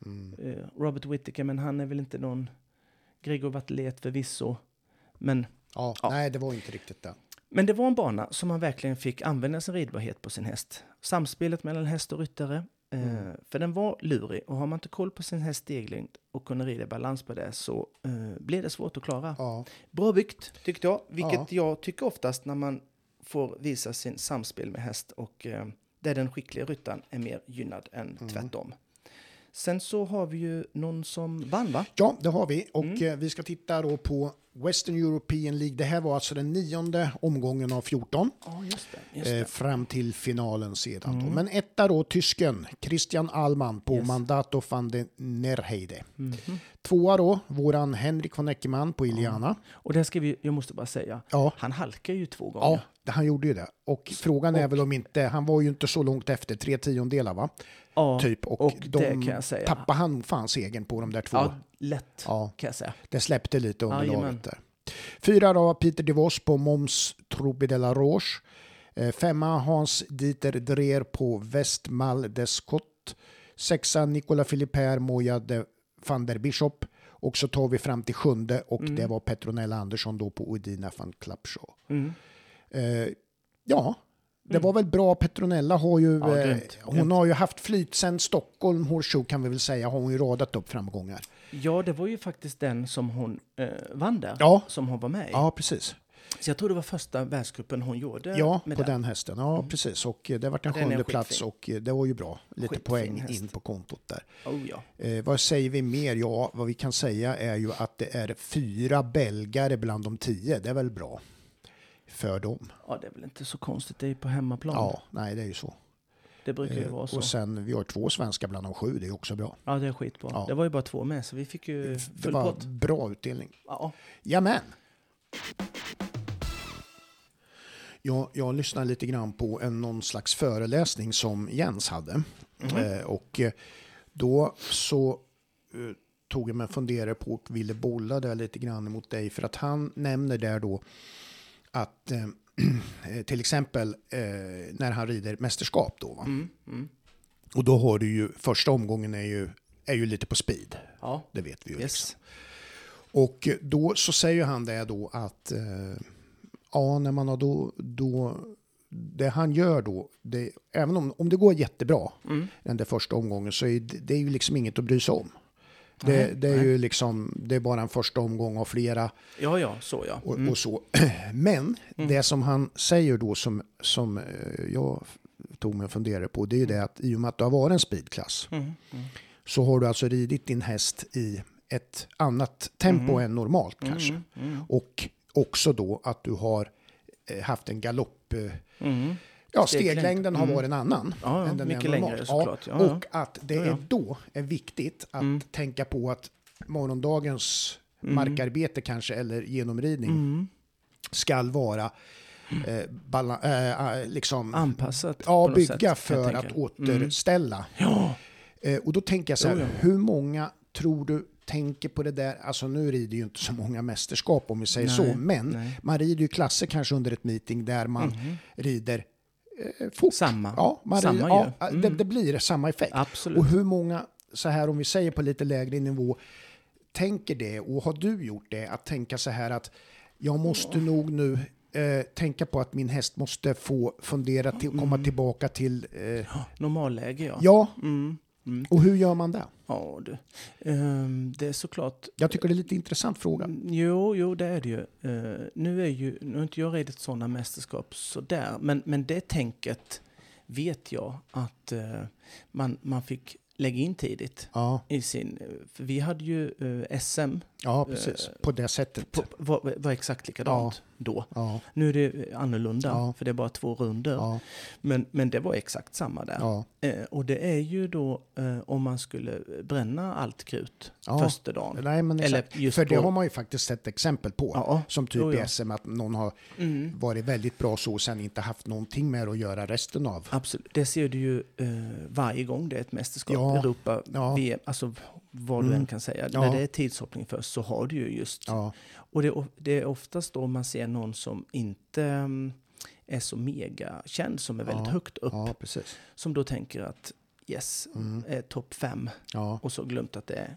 S2: Mm.
S1: Eh, Robert Whittaker, men han är väl inte någon Gregor Vattelet förvisso. Men
S2: Ja,
S1: Ja.
S2: nej, det var inte riktigt det.
S1: Men det var en bana som man verkligen fick använda sin ridbarhet på sin häst. Samspelet mellan häst och ryttare. Eh, för den var lurig och har man inte koll på sin hästs steglängd och kunna rida balans på det så eh, blir det svårt att klara.
S2: Ja,
S1: Bra byggt tyckte jag, vilket
S2: Ja.
S1: jag tycker oftast när man får visa sin samspel med häst och eh, där den skickliga ryttaren är mer gynnad än tvärtom. Sen så har vi ju någon som vann va?
S2: ja det har vi. Och
S1: Mm.
S2: eh, vi ska titta då på Western European League. Det här var alltså den nionde omgången av 14.
S1: Ja, just det. Just
S2: Eh,
S1: det.
S2: fram till finalen sedan.
S1: Mm.
S2: Men etta då, tysken Christian Allman på
S1: Yes.
S2: Mandato van den Nerheide.
S1: Mhm.
S2: Tvåa då, våran Henrik von Eckermann på Iliana.
S1: Och där ska vi, jag måste bara säga,
S2: Ja,
S1: han halkar ju två
S2: ja
S1: gånger.
S2: det- han gjorde ju det. Och frågan är
S1: och-
S2: väl om inte, han var ju inte så långt efter, tre tiondelar va?
S1: Ja,
S2: Typ. Och,
S1: och
S2: de
S1: det kan jag säga.
S2: tappade han fan segern på de där två.
S1: ja lätt
S2: Ja,
S1: kan jag säga.
S2: det släppte lite
S1: Jajamän.
S2: underlaget där. Fyra då, Peter de Vos på Moms Troupe de la Roche. Eh, Femma Hans Dieter Dreer på Westmal des Scott. Sexa Nicola Philipper Moja de van der Bishop. Och så tar vi fram till sjunde och
S1: Mm.
S2: det var Petronella Andersson då på Udina van Klapshaw.
S1: Mm.
S2: Eh, ja, det var väl bra. Petronella har ju,
S1: Ja,
S2: eh, hon
S1: grymt.
S2: har ju haft flyt sen Stockholm Horse Show kan vi väl säga, har hon ju radat upp framgångar.
S1: Ja, det var ju faktiskt den som hon eh, vann där.
S2: Ja.
S1: Som hon var med i.
S2: Ja, precis.
S1: Så jag tror det var första världscupen hon gjorde.
S2: Ja, på
S1: den.
S2: den hästen. Ja, precis. Och eh, det vart en
S1: är
S2: sjunde plats och eh, det var ju bra. Lite
S1: Skitfin
S2: poäng
S1: häst.
S2: in på kontot där.
S1: Oh, ja.
S2: Eh, vad säger vi mer? Ja, vad vi kan säga är ju att det är fyra belgare bland de tio. Det är väl bra för dem.
S1: ja, det är väl inte så konstigt. Det är ju på hemmaplan.
S2: Ja, nej, det är ju så.
S1: Det brukar ju
S2: Eh,
S1: vara så.
S2: och sen, vi har två svenska bland de sju. Det är också bra.
S1: Ja, det är skitbra.
S2: Ja.
S1: Det var ju bara två med, så vi fick ju
S2: Det
S1: full
S2: var
S1: pott.
S2: bra utdelning.
S1: Ja.
S2: Jamen. Jag, jag lyssnade lite grann på en, någon slags föreläsning som Jens hade.
S1: Mhm.
S2: Eh, och eh, då så eh, tog jag mig en funderare på och ville bolla det lite grann mot dig. För att han nämner där då att eh, eh, till exempel eh, när han rider mästerskap då.
S1: Mm, mm.
S2: Och då har du ju, första omgången är ju, är ju lite på speed.
S1: Ja,
S2: Det vet vi ju. liksom.
S1: yes.
S2: Och då så säger han det då att eh, ja, när man har då, då det han gör då, det, även om, om det går jättebra
S1: Mm.
S2: den där första omgången så är det, det är ju liksom inget att bry sig om. Det,
S1: Nej,
S2: det är
S1: nej.
S2: ju liksom, det är bara en första omgång av flera
S1: Ja, ja, så ja.
S2: och,
S1: Mm.
S2: och så. Men
S1: Mm.
S2: det som han säger då som, som eh, jag tog mig och funderade på, det är ju det att i och med att du har varit en speedklass
S1: Mm. Mm.
S2: så har du alltså ridit din häst i ett annat tempo
S1: Mhm.
S2: än normalt kanske.
S1: Mm. Mm.
S2: Och också då att du har eh, haft en galopp...
S1: Mm.
S2: ja,
S1: Steglängd.
S2: steglängden har
S1: Mm.
S2: varit en annan.
S1: Ja, ja,
S2: än den
S1: mycket längre såklart. Ja,
S2: och att det är då är viktigt att
S1: Mm.
S2: tänka på att morgondagens
S1: Mm.
S2: markarbete kanske, eller genomridning,
S1: Mm.
S2: skall vara eh, bala, eh, eh, liksom,
S1: Anpassat.
S2: ja, bygga
S1: sätt,
S2: för att
S1: Mm.
S2: återställa.
S1: Ja,
S2: Eh, och då tänker jag så här, hur många tror du tänker på det där? Alltså nu rider ju inte så många mästerskap om vi säger
S1: Nej,
S2: så, men
S1: nej.
S2: man rider ju klasser kanske under ett meeting där man
S1: Mhm.
S2: rider fort.
S1: Samma.
S2: Ja, man
S1: Samma
S2: ja
S1: Mm.
S2: det, det blir samma effekt.
S1: Absolut.
S2: Och hur många, så här om vi säger på lite lägre nivå, tänker det och har du gjort det att tänka så här att jag måste nog nu eh, tänka på att min häst måste få fundera till, komma
S1: Mm.
S2: tillbaka till, eh,
S1: Normalläge, ja.
S2: ja,
S1: Mm. Mm.
S2: och hur gör man det?
S1: Ja, du. Ehm, det är såklart...
S2: Jag tycker det är lite intressant fråga.
S1: Mm, Jo, jo, det är det ju. Eh, nu, är ju nu har inte jag ridit sådana mästerskap sådär, men, men det tänket vet jag att eh, man, man fick lägga in tidigt
S2: Ja,
S1: i sin... För vi hade ju eh, SM,
S2: ja precis.
S1: Eh,
S2: På det sättet.
S1: på, var, var exakt likadant då.
S2: Ja,
S1: Nu är det annorlunda,
S2: Ja.
S1: för det är bara två runder.
S2: ja,
S1: Men, men det var exakt samma där.
S2: ja.
S1: Eh, och det är ju då eh, om man skulle bränna allt krut
S2: Ja.
S1: första dagen.
S2: Nej, men
S1: Eller
S2: exakt.
S1: just
S2: För det
S1: på-
S2: har man ju faktiskt sett exempel på.
S1: Ja,
S2: Som typ
S1: ja.
S2: i SM, att någon har
S1: mm.
S2: varit väldigt bra så och sen inte haft någonting med att göra resten av.
S1: Absolut. Det ser du ju eh, varje gång det är ett mästerskap.
S2: Ja.
S1: Europa,
S2: Ja.
S1: VM, alltså vad du
S2: Mm.
S1: än kan säga.
S2: Ja.
S1: När det är tidshoppning först så har du ju just...
S2: Ja,
S1: Och det, det är oftast då man ser någon som inte mm, är så mega känd, som är väldigt
S2: Ja.
S1: högt upp. Som då tänker att yes,
S2: Mm.
S1: är topp fem. Och så glömt att det är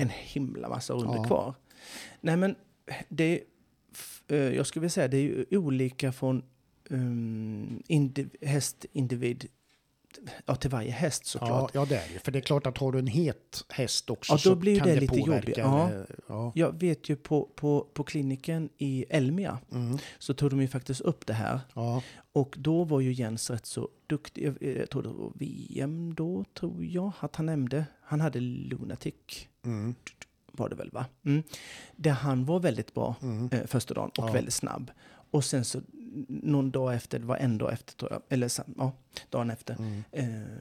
S1: en himla massa runder kvar. Nej men, det, eh, jag skulle vilja säga det är ju olika från um, indiv, hästindivid ja, till varje häst
S2: Ja,
S1: såklart.
S2: ja, det är det. För det är klart att har du en het häst också
S1: Ja, då
S2: så
S1: blir
S2: kan
S1: det
S2: det,
S1: lite
S2: påverka.
S1: Ja.
S2: Ja.
S1: Jag vet ju på, på, på kliniken i Elmia
S2: Mm.
S1: så tog de ju faktiskt upp det här.
S2: Ja.
S1: Och då var ju Jens rätt så duktig. Jag, jag tror det var VM då, tror jag, att han nämnde. Han hade Lunatic.
S2: Mm.
S1: var det väl va? Mm. Där han var väldigt bra
S2: Mm.
S1: eh, första dagen och
S2: Ja.
S1: väldigt snabb. Och sen så någon dag efter, det var en dag efter tror jag, eller ja, dagen efter,
S2: Mm.
S1: eh,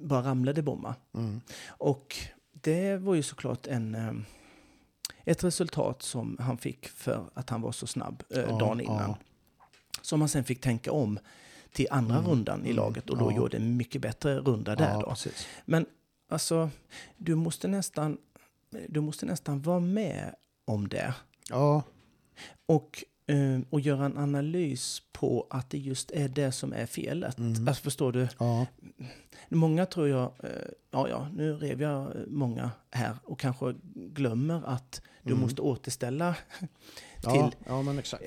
S1: bara ramlade bomma.
S2: Mm.
S1: Och det var ju såklart en, eh, ett resultat som han fick för att han var så snabb eh,
S2: Ja,
S1: dagen innan.
S2: ja.
S1: Som han sen fick tänka om till andra
S2: Mm,
S1: rundan i
S2: mm,
S1: laget och då
S2: ja.
S1: gjorde en mycket bättre runda där då.
S2: precis.
S1: Men alltså, du måste nästan, du måste nästan vara med om det.
S2: Ja,
S1: Och, och göra en analys på att det just är det som är felet.
S2: Mm.
S1: Alltså förstår du?
S2: ja,
S1: Många tror jag, eh, ja ja, nu rev jag många här och kanske glömmer att du
S2: Mm.
S1: måste återställa
S2: ja,
S1: till,
S2: ja, men exakt.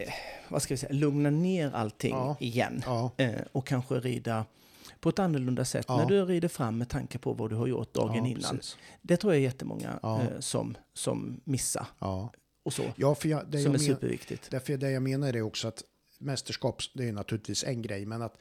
S1: vad ska vi säga, lugna ner allting
S2: Ja.
S1: igen.
S2: Ja,
S1: Eh, och kanske rida på ett annorlunda sätt
S2: Ja.
S1: när du rider fram med tanke på vad du har gjort dagen
S2: ja,
S1: innan.
S2: precis.
S1: Det tror jag är jättemånga
S2: Ja.
S1: eh, som, som missar
S2: Ja,
S1: och så.
S2: ja för jag, det
S1: som är
S2: jag men,
S1: superviktigt.
S2: därför det jag menar är också att mästerskap, det är naturligtvis en grej, men att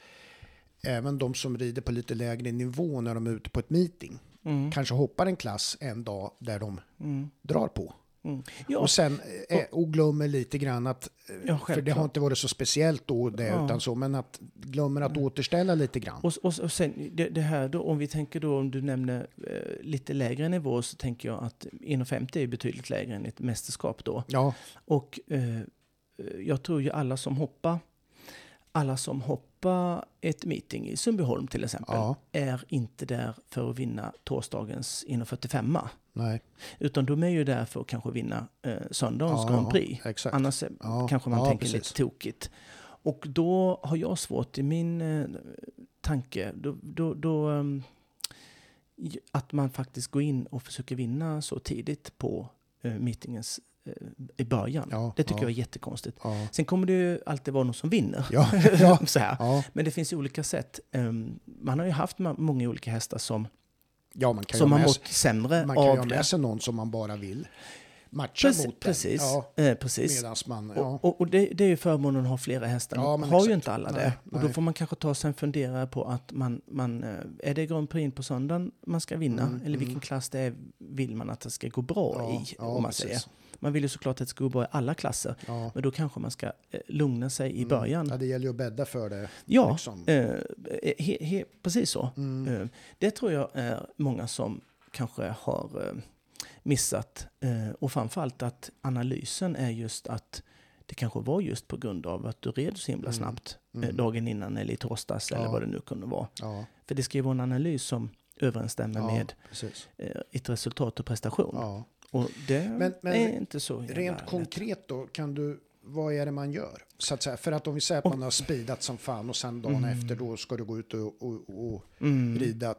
S2: även de som rider på lite lägre nivå när de är ute på ett meeting
S1: Mm.
S2: kanske hoppar en klass en dag där de
S1: Mm.
S2: drar på.
S1: Mm. Ja,
S2: Och sen eh, och glömmer lite grann att, eh,
S1: Ja,
S2: för det har inte varit så speciellt då det,
S1: Ja. Mm.
S2: utan så, men att glömmer att återställa lite grann.
S1: Och, och, och sen det, det här då, om vi tänker då, om du nämner eh, lite lägre nivå så tänker jag att 1,50 är betydligt lägre än ett mästerskap då.
S2: Ja,
S1: Och eh, jag tror ju alla som hoppar, alla som hoppar ett meeting i Sundbyholm till exempel,
S2: ja,
S1: är inte där för att vinna torsdagens 1,45.
S2: Nej.
S1: Utan de är ju där för att kanske vinna eh, söndagens
S2: Ja,
S1: Grand Prix.
S2: Exakt.
S1: Annars
S2: Ja,
S1: kanske man
S2: ja,
S1: tänker
S2: precis.
S1: lite tokigt. Och då har jag svårt i min eh, tanke, då, då, då, ehm, att man faktiskt går in och försöker vinna så tidigt på eh, meetingens eh, i början.
S2: Ja,
S1: det tycker
S2: ja.
S1: jag är jättekonstigt.
S2: Ja,
S1: Sen kommer det ju alltid vara någon som vinner. så här. Men det finns ju olika sätt. Ehm, man har ju haft många olika hästar som,
S2: ja man kan ju
S1: som
S2: ha
S1: har mått sämre
S2: man kan ju
S1: av
S2: ha
S1: det.
S2: med sig någon som man bara vill matcha
S1: Precis,
S2: mot.
S1: precis.
S2: Ja,
S1: Eh, precis.
S2: man, ja.
S1: Och, och, och det, det är ju förmånen att ha flera hästar.
S2: Ja,
S1: har ju
S2: exakt.
S1: inte alla
S2: Nej,
S1: det. Och då
S2: nej.
S1: får man kanske ta sig en funderare på att man, man eh, är det Grand Prix på söndagen man ska vinna?
S2: Mm,
S1: eller vilken
S2: mm.
S1: klass det är vill man att det ska gå bra i? om man
S2: precis.
S1: säger. Man vill ju såklart att det ska gå bra i alla klasser.
S2: Ja.
S1: Men då kanske man ska eh, lugna sig i
S2: Mm.
S1: början.
S2: Ja, det gäller ju att bädda för det.
S1: Ja,
S2: liksom.
S1: eh, he, he, precis så.
S2: Mm.
S1: Eh, Det tror jag är många som kanske har eh, missat. Eh, Och framförallt att analysen är just att det kanske var just på grund av att du red så himla
S2: Mm.
S1: snabbt eh,
S2: Mm.
S1: dagen innan eller i torsdags eller
S2: Ja.
S1: vad det nu kunde vara.
S2: Ja,
S1: För det ska ju vara en analys som överensstämmer
S2: ja,
S1: med
S2: precis.
S1: eh, ett resultat och prestation. Och det
S2: Men- men
S1: är inte så
S2: Rent konkret då, kan du, vad är det man gör? Så att säga, för att om vi säger att man har speedat som fan och sen dagen
S1: Mm.
S2: efter då ska du gå ut och, och, och
S1: Mm.
S2: rida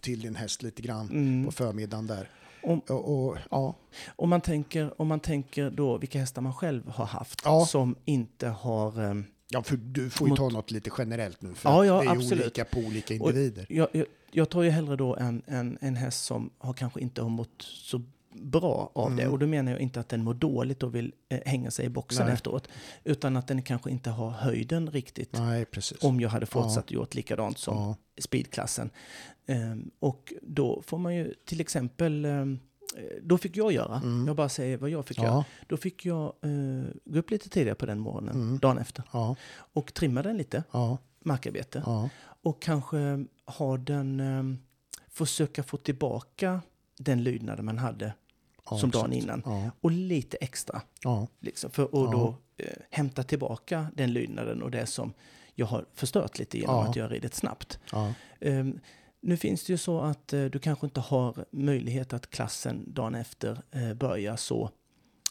S2: till din häst lite grann
S1: Mm.
S2: på förmiddagen där.
S1: Om,
S2: Och, och, ja,
S1: om, man tänker, om man tänker då vilka hästar man själv har haft
S2: Ja.
S1: som inte har... ehm,
S2: ja, för du får ju
S1: Mot-
S2: ta något lite generellt nu, för
S1: Ja, ja,
S2: det är
S1: absolut.
S2: olika på olika individer.
S1: Jag, jag, jag tar ju hellre då en, en, en häst som har kanske inte har mått så bra av
S2: Mm.
S1: det. Och då menar jag inte att den mår dåligt och vill eh, hänga sig i boxen
S2: Nej.
S1: efteråt. Utan att den kanske inte har höjden riktigt.
S2: Nej.
S1: Om jag hade fortsatt gjort likadant som
S2: ja,
S1: speedklassen. Ehm, och då får man ju till exempel, eh, då fick jag göra,
S2: Mm.
S1: jag bara säger vad jag fick göra.
S2: ja,
S1: Då fick jag eh, gå upp lite tidigare på den morgonen,
S2: Mm.
S1: dagen efter.
S2: ja,
S1: Och trimma den lite,
S2: ja,
S1: markarbete.
S2: ja,
S1: Och kanske ha den, eh, försöka få tillbaka den lydnaden man hade
S2: ja,
S1: som dagen
S2: exakt.
S1: innan.
S2: Ja,
S1: Och lite extra,
S2: ja,
S1: liksom, för att då eh, hämta tillbaka den lydnaden och det som jag har förstört lite genom att jag har ridit snabbt. Ehm, nu finns det ju så att eh, du kanske inte har möjlighet att klassen dagen efter eh, börjar så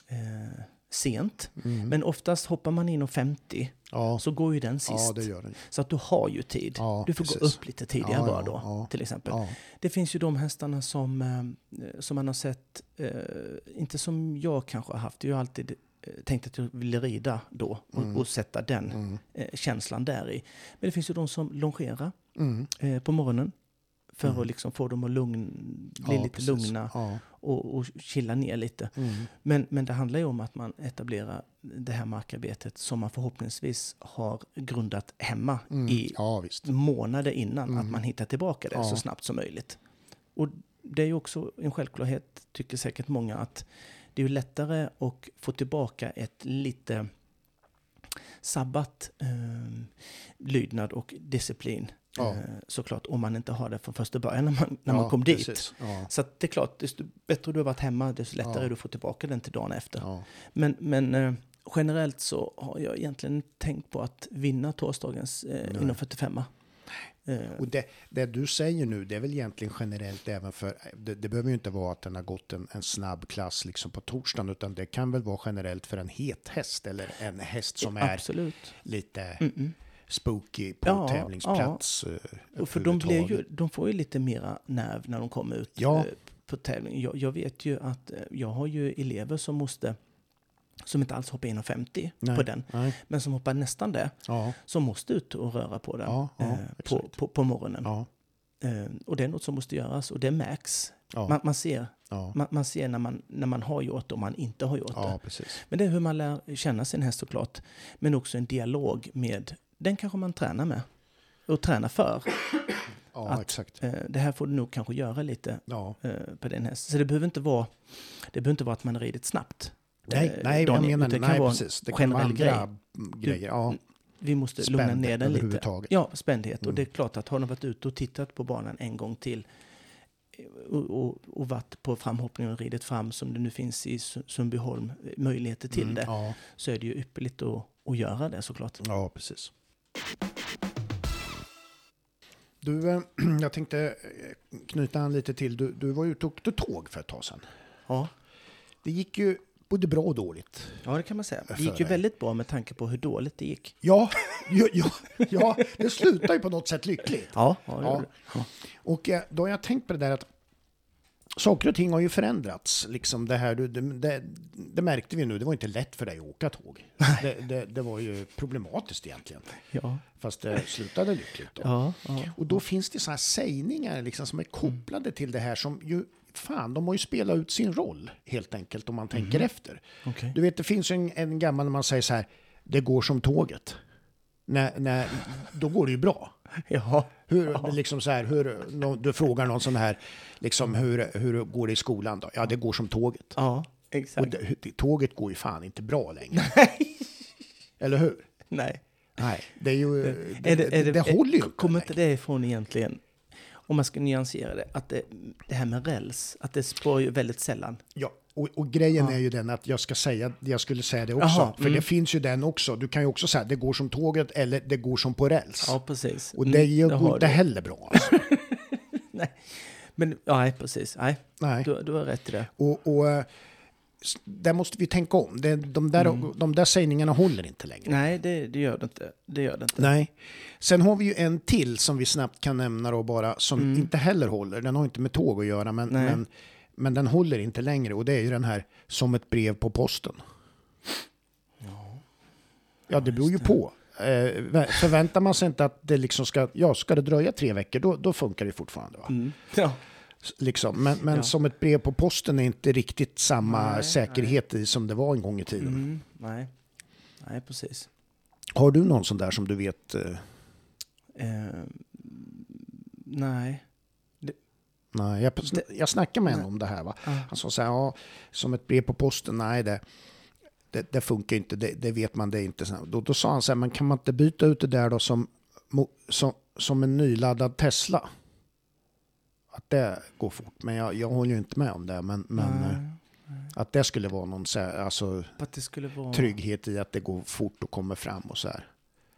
S1: eh, sent.
S2: mm.
S1: Men oftast hoppar man in och 50
S2: ja,
S1: så går ju den sist.
S2: ja.
S1: Så att du har ju tid.
S2: Ja,
S1: du får gå
S2: precis.
S1: upp lite tidigare bara då, till exempel. Det finns ju de hästarna som, eh, som man har sett, eh, inte som jag kanske har haft, jag har alltid eh, tänkt att jag ville rida då och,
S2: Mm.
S1: och sätta den
S2: mm,
S1: känslan där i. Men det finns ju de som longerar
S2: mm.
S1: på morgonen för
S2: Mm.
S1: att liksom få dem att lugn, bli lite
S2: precis.
S1: lugna och, och chilla ner lite.
S2: mm.
S1: Men, men det handlar ju om att man etablerar det här markarbetet som man förhoppningsvis har grundat hemma
S2: Mm.
S1: i
S2: ja
S1: månader innan,
S2: Mm.
S1: att man hittar tillbaka det
S2: Ja.
S1: så snabbt som möjligt. Och det är ju också en självklarhet, tycker säkert många, att det är lättare att få tillbaka ett lite sabbat eh, lydnad och disciplin.
S2: Ja.
S1: Eh, såklart, om man inte har det från första början när man, när
S2: Ja,
S1: man kom dit.
S2: Ja.
S1: Så att det är klart, desto bättre du har varit hemma, desto lättare
S2: Ja.
S1: är det att få tillbaka den till dagen efter. Men, men eh, generellt så har jag egentligen tänkt på att vinna torsdagens eh, inom 45 eh,
S2: Och det, det du säger nu, det är väl egentligen generellt även för, det, det behöver ju inte vara att den har gått en, en snabb klass liksom på torsdagen, utan det kan väl vara generellt för en het häst eller en häst som är
S1: Absolut.
S2: lite
S1: Mm-mm.
S2: Spooky på
S1: Ja,
S2: tävlingsplats. eh,
S1: Och för de, blir ju, de får ju lite mera nerv när de kommer ut
S2: Ja.
S1: eh, på tävling. Jag, jag vet ju att eh, jag har ju elever som måste som inte alls hoppar 1,50
S2: Nej.
S1: på den,
S2: Nej.
S1: men som hoppar nästan det,
S2: Ja,
S1: som måste ut och röra på den
S2: Ja, ja,
S1: eh, på, på, på morgonen.
S2: ja,
S1: Eh, och det är något som måste göras och det märks.
S2: ja,
S1: Man, man ser,
S2: ja,
S1: man, man ser när, man, när man har gjort det och man inte har gjort
S2: ja,
S1: det.
S2: precis.
S1: Men det är hur man lär känna sin häst såklart. Men också en dialog med den kanske man tränar med och tränar för.
S2: Ja,
S1: Att-
S2: exakt.
S1: Eh, det här får du nog kanske göra lite
S2: Ja.
S1: eh, på din häst. Så det behöver inte vara, det behöver inte vara att man har ridit snabbt.
S2: Nej,
S1: eh,
S2: nej, jag
S1: Daniel,
S2: menar,
S1: utan det kan
S2: nej
S1: vara
S2: precis. Det kan vara andra grejer. Ja,
S1: Vi måste lugna
S2: Spänd
S1: ner den lite. Ja, spändhet. Och
S2: Mm.
S1: det är klart att har de varit ute och tittat på banan en gång till eh, och, och, och varit på framhoppningen och ridit fram som det nu finns i Su- Sundbyholm eh, möjligheter till
S2: Mm,
S1: det
S2: Ja,
S1: så är det ju ypperligt att, att göra det såklart.
S2: ja, precis. Du, eh, jag tänkte eh, knyta an lite till, du, du var ute och åkte tåg för ett tag sedan.
S1: Ja,
S2: Det gick ju både bra och dåligt.
S1: ja det kan man säga. Det gick ju
S2: dig.
S1: väldigt bra med tanke på hur dåligt det gick.
S2: Ja, ja, ja, ja det slutar ju på något sätt lyckligt.
S1: Ja, ja,
S2: ja. Och eh, då har jag tänkt på det där att saker och ting har ju förändrats. Liksom det, här, det, det, det märkte vi nu, det var inte lätt för dig att åka tåg. Det, det, var ju problematiskt egentligen.
S1: ja,
S2: Fast det slutade lyckligt. Då.
S1: ja, ja.
S2: Och då finns det sådana här sägningar liksom som är kopplade till det här som ju, fan, de har ju spelat ut sin roll helt enkelt om man tänker efter.
S1: Okej.
S2: Du vet, det finns en, en gammal när man säger så här, det går som tåget. När, när, då går det ju bra.
S1: Ja,
S2: Hur, liksom så här, hur, du frågar någon sån här, liksom, hur, hur går det i skolan då? Ja, det går som tåget.
S1: ja,
S2: Och
S1: exakt.
S2: det, det, tåget går ju fan inte bra längre. Eller hur?
S1: Nej.
S2: Nej, det är ju, det,
S1: Är
S2: det,
S1: är
S2: det, håller ju.
S1: Kommer inte det ifrån egentligen, om man ska nyansera det, att det, det här med räls, att det spår ju väldigt sällan.
S2: Ja, och, och grejen
S1: Ja.
S2: är ju den att jag ska säga, jag skulle säga det också,
S1: Jaha,
S2: för
S1: mm.
S2: det finns ju den också. Du kan ju också säga det går som tåget eller det går som på räls.
S1: Ja, precis.
S2: och
S1: Mm,
S2: det går
S1: har
S2: inte heller bra. Alltså.
S1: Nej. Men, nej, precis. Nej,
S2: Nej.
S1: du, du har rätt i det.
S2: Och, och eh, där måste vi tänka om. Det, de, där,
S1: Mm.
S2: de där sägningarna håller inte längre.
S1: Nej, det, det gör det inte. Det gör det inte.
S2: Nej. Sen har vi ju en till som vi snabbt kan nämna då bara, som inte heller håller. Den har inte med tåg att göra, men,
S1: Mm.
S2: Men, men den håller inte längre. Och det är ju den här som ett brev på posten. Ja, det beror ju på. Eh, vä- förväntar man sig inte att det liksom ska, ja, ska det dröja tre veckor, då, då funkar det fortfarande. Va?
S1: Mm. Ja.
S2: Liksom. Men, men
S1: Ja.
S2: som ett brev på posten är inte riktigt samma
S1: Nej,
S2: säkerhet i som det var en gång i tiden.
S1: Mm. Nej. nej, precis.
S2: Har du någon sån där som du vet? Eh,
S1: Eh, nej.
S2: Nej, jag, jag snackade med
S1: Nej.
S2: om det här. Va? Han sa så här, ja, som ett brev på posten, nej det, det, det funkar inte, det, det vet man, det är inte så. Då, då sa han så här, men kan man inte byta ut det där då som, som, som en nyladdad Tesla? Att det går fort, men jag, jag håller ju inte med om det. Men, men eh, att det skulle vara någon så här, alltså,
S1: vara...
S2: trygghet i att det går fort och kommer fram och så här.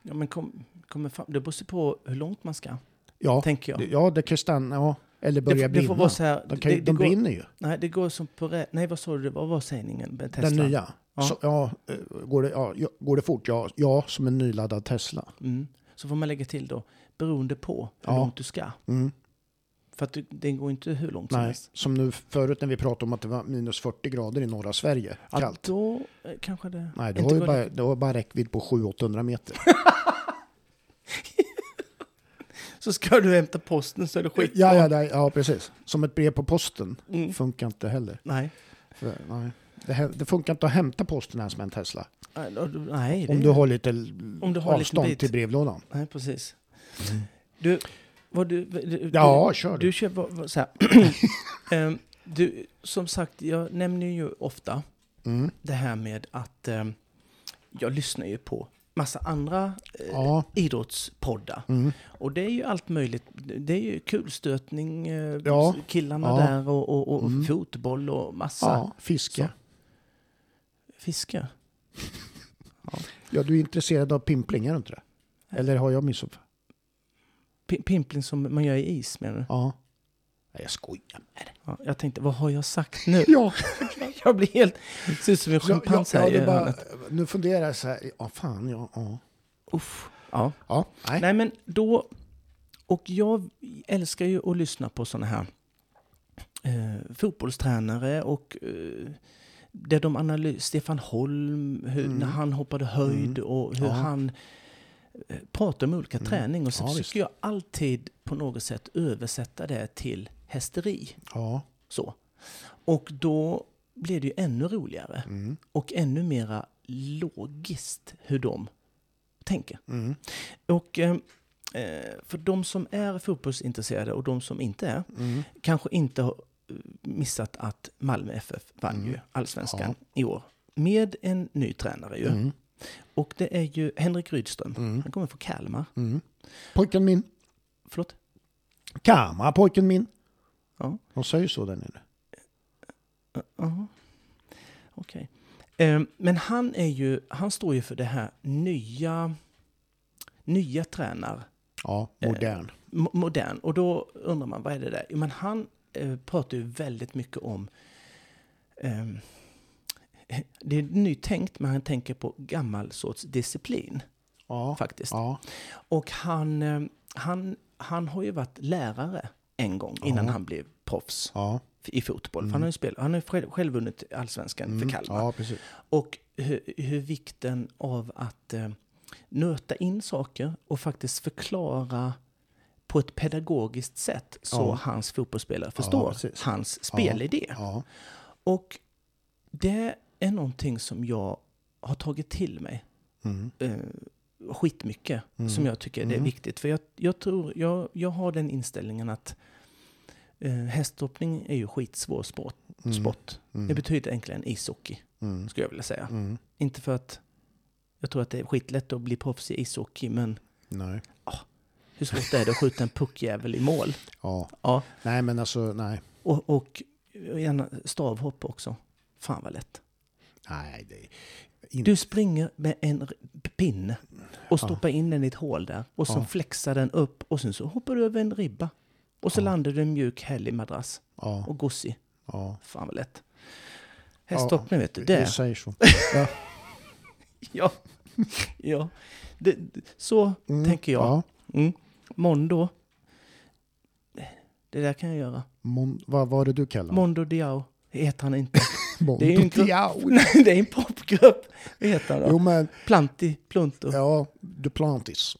S1: Ja, men kom, kommer fram. Det beror på hur långt man ska,
S2: Ja,
S1: tänker jag.
S2: det, ja, det kan stanna, ja, eller
S1: Det,
S2: börja
S1: det
S2: brinna.
S1: vara så här.
S2: de kan, ju-
S1: det,
S2: de
S1: det går,
S2: brinner ju.
S1: Nej, det går som på Nej, vad sa du? Vad var sägningen Tesla?
S2: Den nya.
S1: Ja.
S2: Så, ja, eh, går, det, ja, ja, går det fort? Ja, ja, som en nyladdad Tesla.
S1: Mm. Så får man lägga till då, beroende på hur
S2: Ja.
S1: långt du ska.
S2: Mm.
S1: För att det går inte hur långt som helst.
S2: som nu förut när vi pratade om att det var minus 40 grader i norra Sverige.
S1: Ja,
S2: Kallt.
S1: då eh, kanske det...
S2: Nej, det
S1: inte
S2: har bara, det har bara räckvidd på 700-800 meter.
S1: Så ska du hämta posten så är det skit.
S2: ja, ja, nej, ja, precis. Som ett brev på posten.
S1: Mm.
S2: Funkar inte heller.
S1: Nej.
S2: För, nej. Det, det funkar inte att hämta posten ens med en Tesla.
S1: Nej,
S2: Om du har lite
S1: Om du har
S2: avstånd
S1: bit.
S2: till brevlådan.
S1: Nej, precis. Du, vad du... du
S2: Ja, kör
S1: du.
S2: du.
S1: kör så. Ehm, Du, som sagt, jag nämner ju ofta
S2: Mm.
S1: det här med att eh, jag lyssnar ju på massa andra eh,
S2: Ja.
S1: idrottspoddar.
S2: Mm.
S1: Och det är ju allt möjligt. Det är ju kulstötning, eh,
S2: Ja.
S1: killarna
S2: Ja.
S1: där och, och, och
S2: Mm.
S1: fotboll och massa
S2: Ja, fiske.
S1: fiske.
S2: Ja, du är intresserad av pimpling, är du inte det? Eller har jag missuppfattat?
S1: Pi- Pimpling som man gör i is menar du?
S2: Ja. Nej, jag skojar med dig.
S1: Ja, jag tänkte, vad har jag sagt nu?
S2: Ja,
S1: Jag blir helt... Ser ut som en
S2: ja, ja,
S1: schimpans
S2: ja,
S1: här i
S2: det är bara. Nu funderar jag så här, ja fan, ja, ja.
S1: Uff. Ja.
S2: ja nej.
S1: Nej, men då... Och jag älskar ju att lyssna på sådana här eh, fotbollstränare och eh, där de analyserar Stefan Holm, hur,
S2: Mm.
S1: när han hoppade höjd
S2: Mm.
S1: och hur
S2: Ja.
S1: han eh, pratar om olika
S2: Mm.
S1: träning. Och så
S2: Ja,
S1: försöker
S2: visst.
S1: jag alltid på något sätt översätta det till hästeri.
S2: Ja.
S1: Så. Och då blir det ju ännu roligare
S2: Mm.
S1: och ännu mera logiskt hur de tänker.
S2: Mm.
S1: Och eh, eh, för de som är fotbollsintresserade och de som inte är,
S2: Mm.
S1: kanske inte har eh, missat att Malmö FF vann
S2: Mm.
S1: ju allsvenskan i år. Med en ny tränare ju.
S2: Mm.
S1: Och det är ju Henrik Rydström.
S2: Mm.
S1: Han kommer från Kalmar.
S2: Mm. Pojken min.
S1: Förlåt?
S2: Kamma, pojken min.
S1: Ja.
S2: De säger så där nere.
S1: Ja. Okej. Eh, men han är ju, han står ju för det här nya, nya tränar,
S2: Ja,
S1: Eh,
S2: modern.
S1: mo- modern. Och då undrar man, vad är det där? Men han eh, pratar ju väldigt mycket om, ehm, det är nytänkt, men han tänker på gammal sorts disciplin
S2: Ja.
S1: faktiskt.
S2: Ja.
S1: Och han, han, han har ju varit lärare en gång innan
S2: Ja.
S1: han blev proffs
S2: Ja.
S1: i fotboll.
S2: Mm.
S1: han har ju, spelat, han har själv, själv vunnit allsvenskan
S2: Mm.
S1: för Kalmar.
S2: Ja.
S1: Och hur, hur vikten av att eh, nöta in saker och faktiskt förklara på ett pedagogiskt sätt så hans fotbollsspelare förstår hans spelidé. Och det är någonting som jag har tagit till mig
S2: Mm.
S1: eh, skitmycket.
S2: Mm.
S1: Som jag tycker det är
S2: Mm.
S1: viktigt. För jag, jag tror, jag, jag har den inställningen att eh, hästhoppning är ju skitsvår sport.
S2: Mm.
S1: sport.
S2: Mm.
S1: Det betyder egentligen ishockey,
S2: Mm.
S1: skulle jag vilja säga.
S2: Mm.
S1: Inte för att jag tror att det är skitlätt att bli proffs i ishockey, men
S2: Nej.
S1: hur svårt är det att skjuta en puckjävel i mål?
S2: Ja.
S1: Ja,
S2: Nej, men alltså, nej.
S1: och, och gärna stavhopp också. Fan vad lätt.
S2: Nej, det inte...
S1: Du springer med en pinne och stoppar in den i ett hål där och så
S2: Ja.
S1: flexar den upp och sen så hoppar du över en ribba. Och så
S2: Ja.
S1: landar du i en mjuk härlig madrass
S2: Ja.
S1: och gosig.
S2: ja.
S1: Fan vad lätt. Hästhoppning vet du, det.
S2: säger så. Ja.
S1: Ja, ja. Det, så
S2: Mm.
S1: tänker jag.
S2: Ja.
S1: Mm. Mondo. Det där kan jag göra.
S2: Mon... Vad var det du kallade
S1: Mondo Diao heter han inte.
S2: Mondo
S1: det är ju inte-. Nej, det är en popgrupp. Vad heter han
S2: Jo,
S1: då?
S2: men
S1: Planti, Plunto,
S2: ja, Duplantis.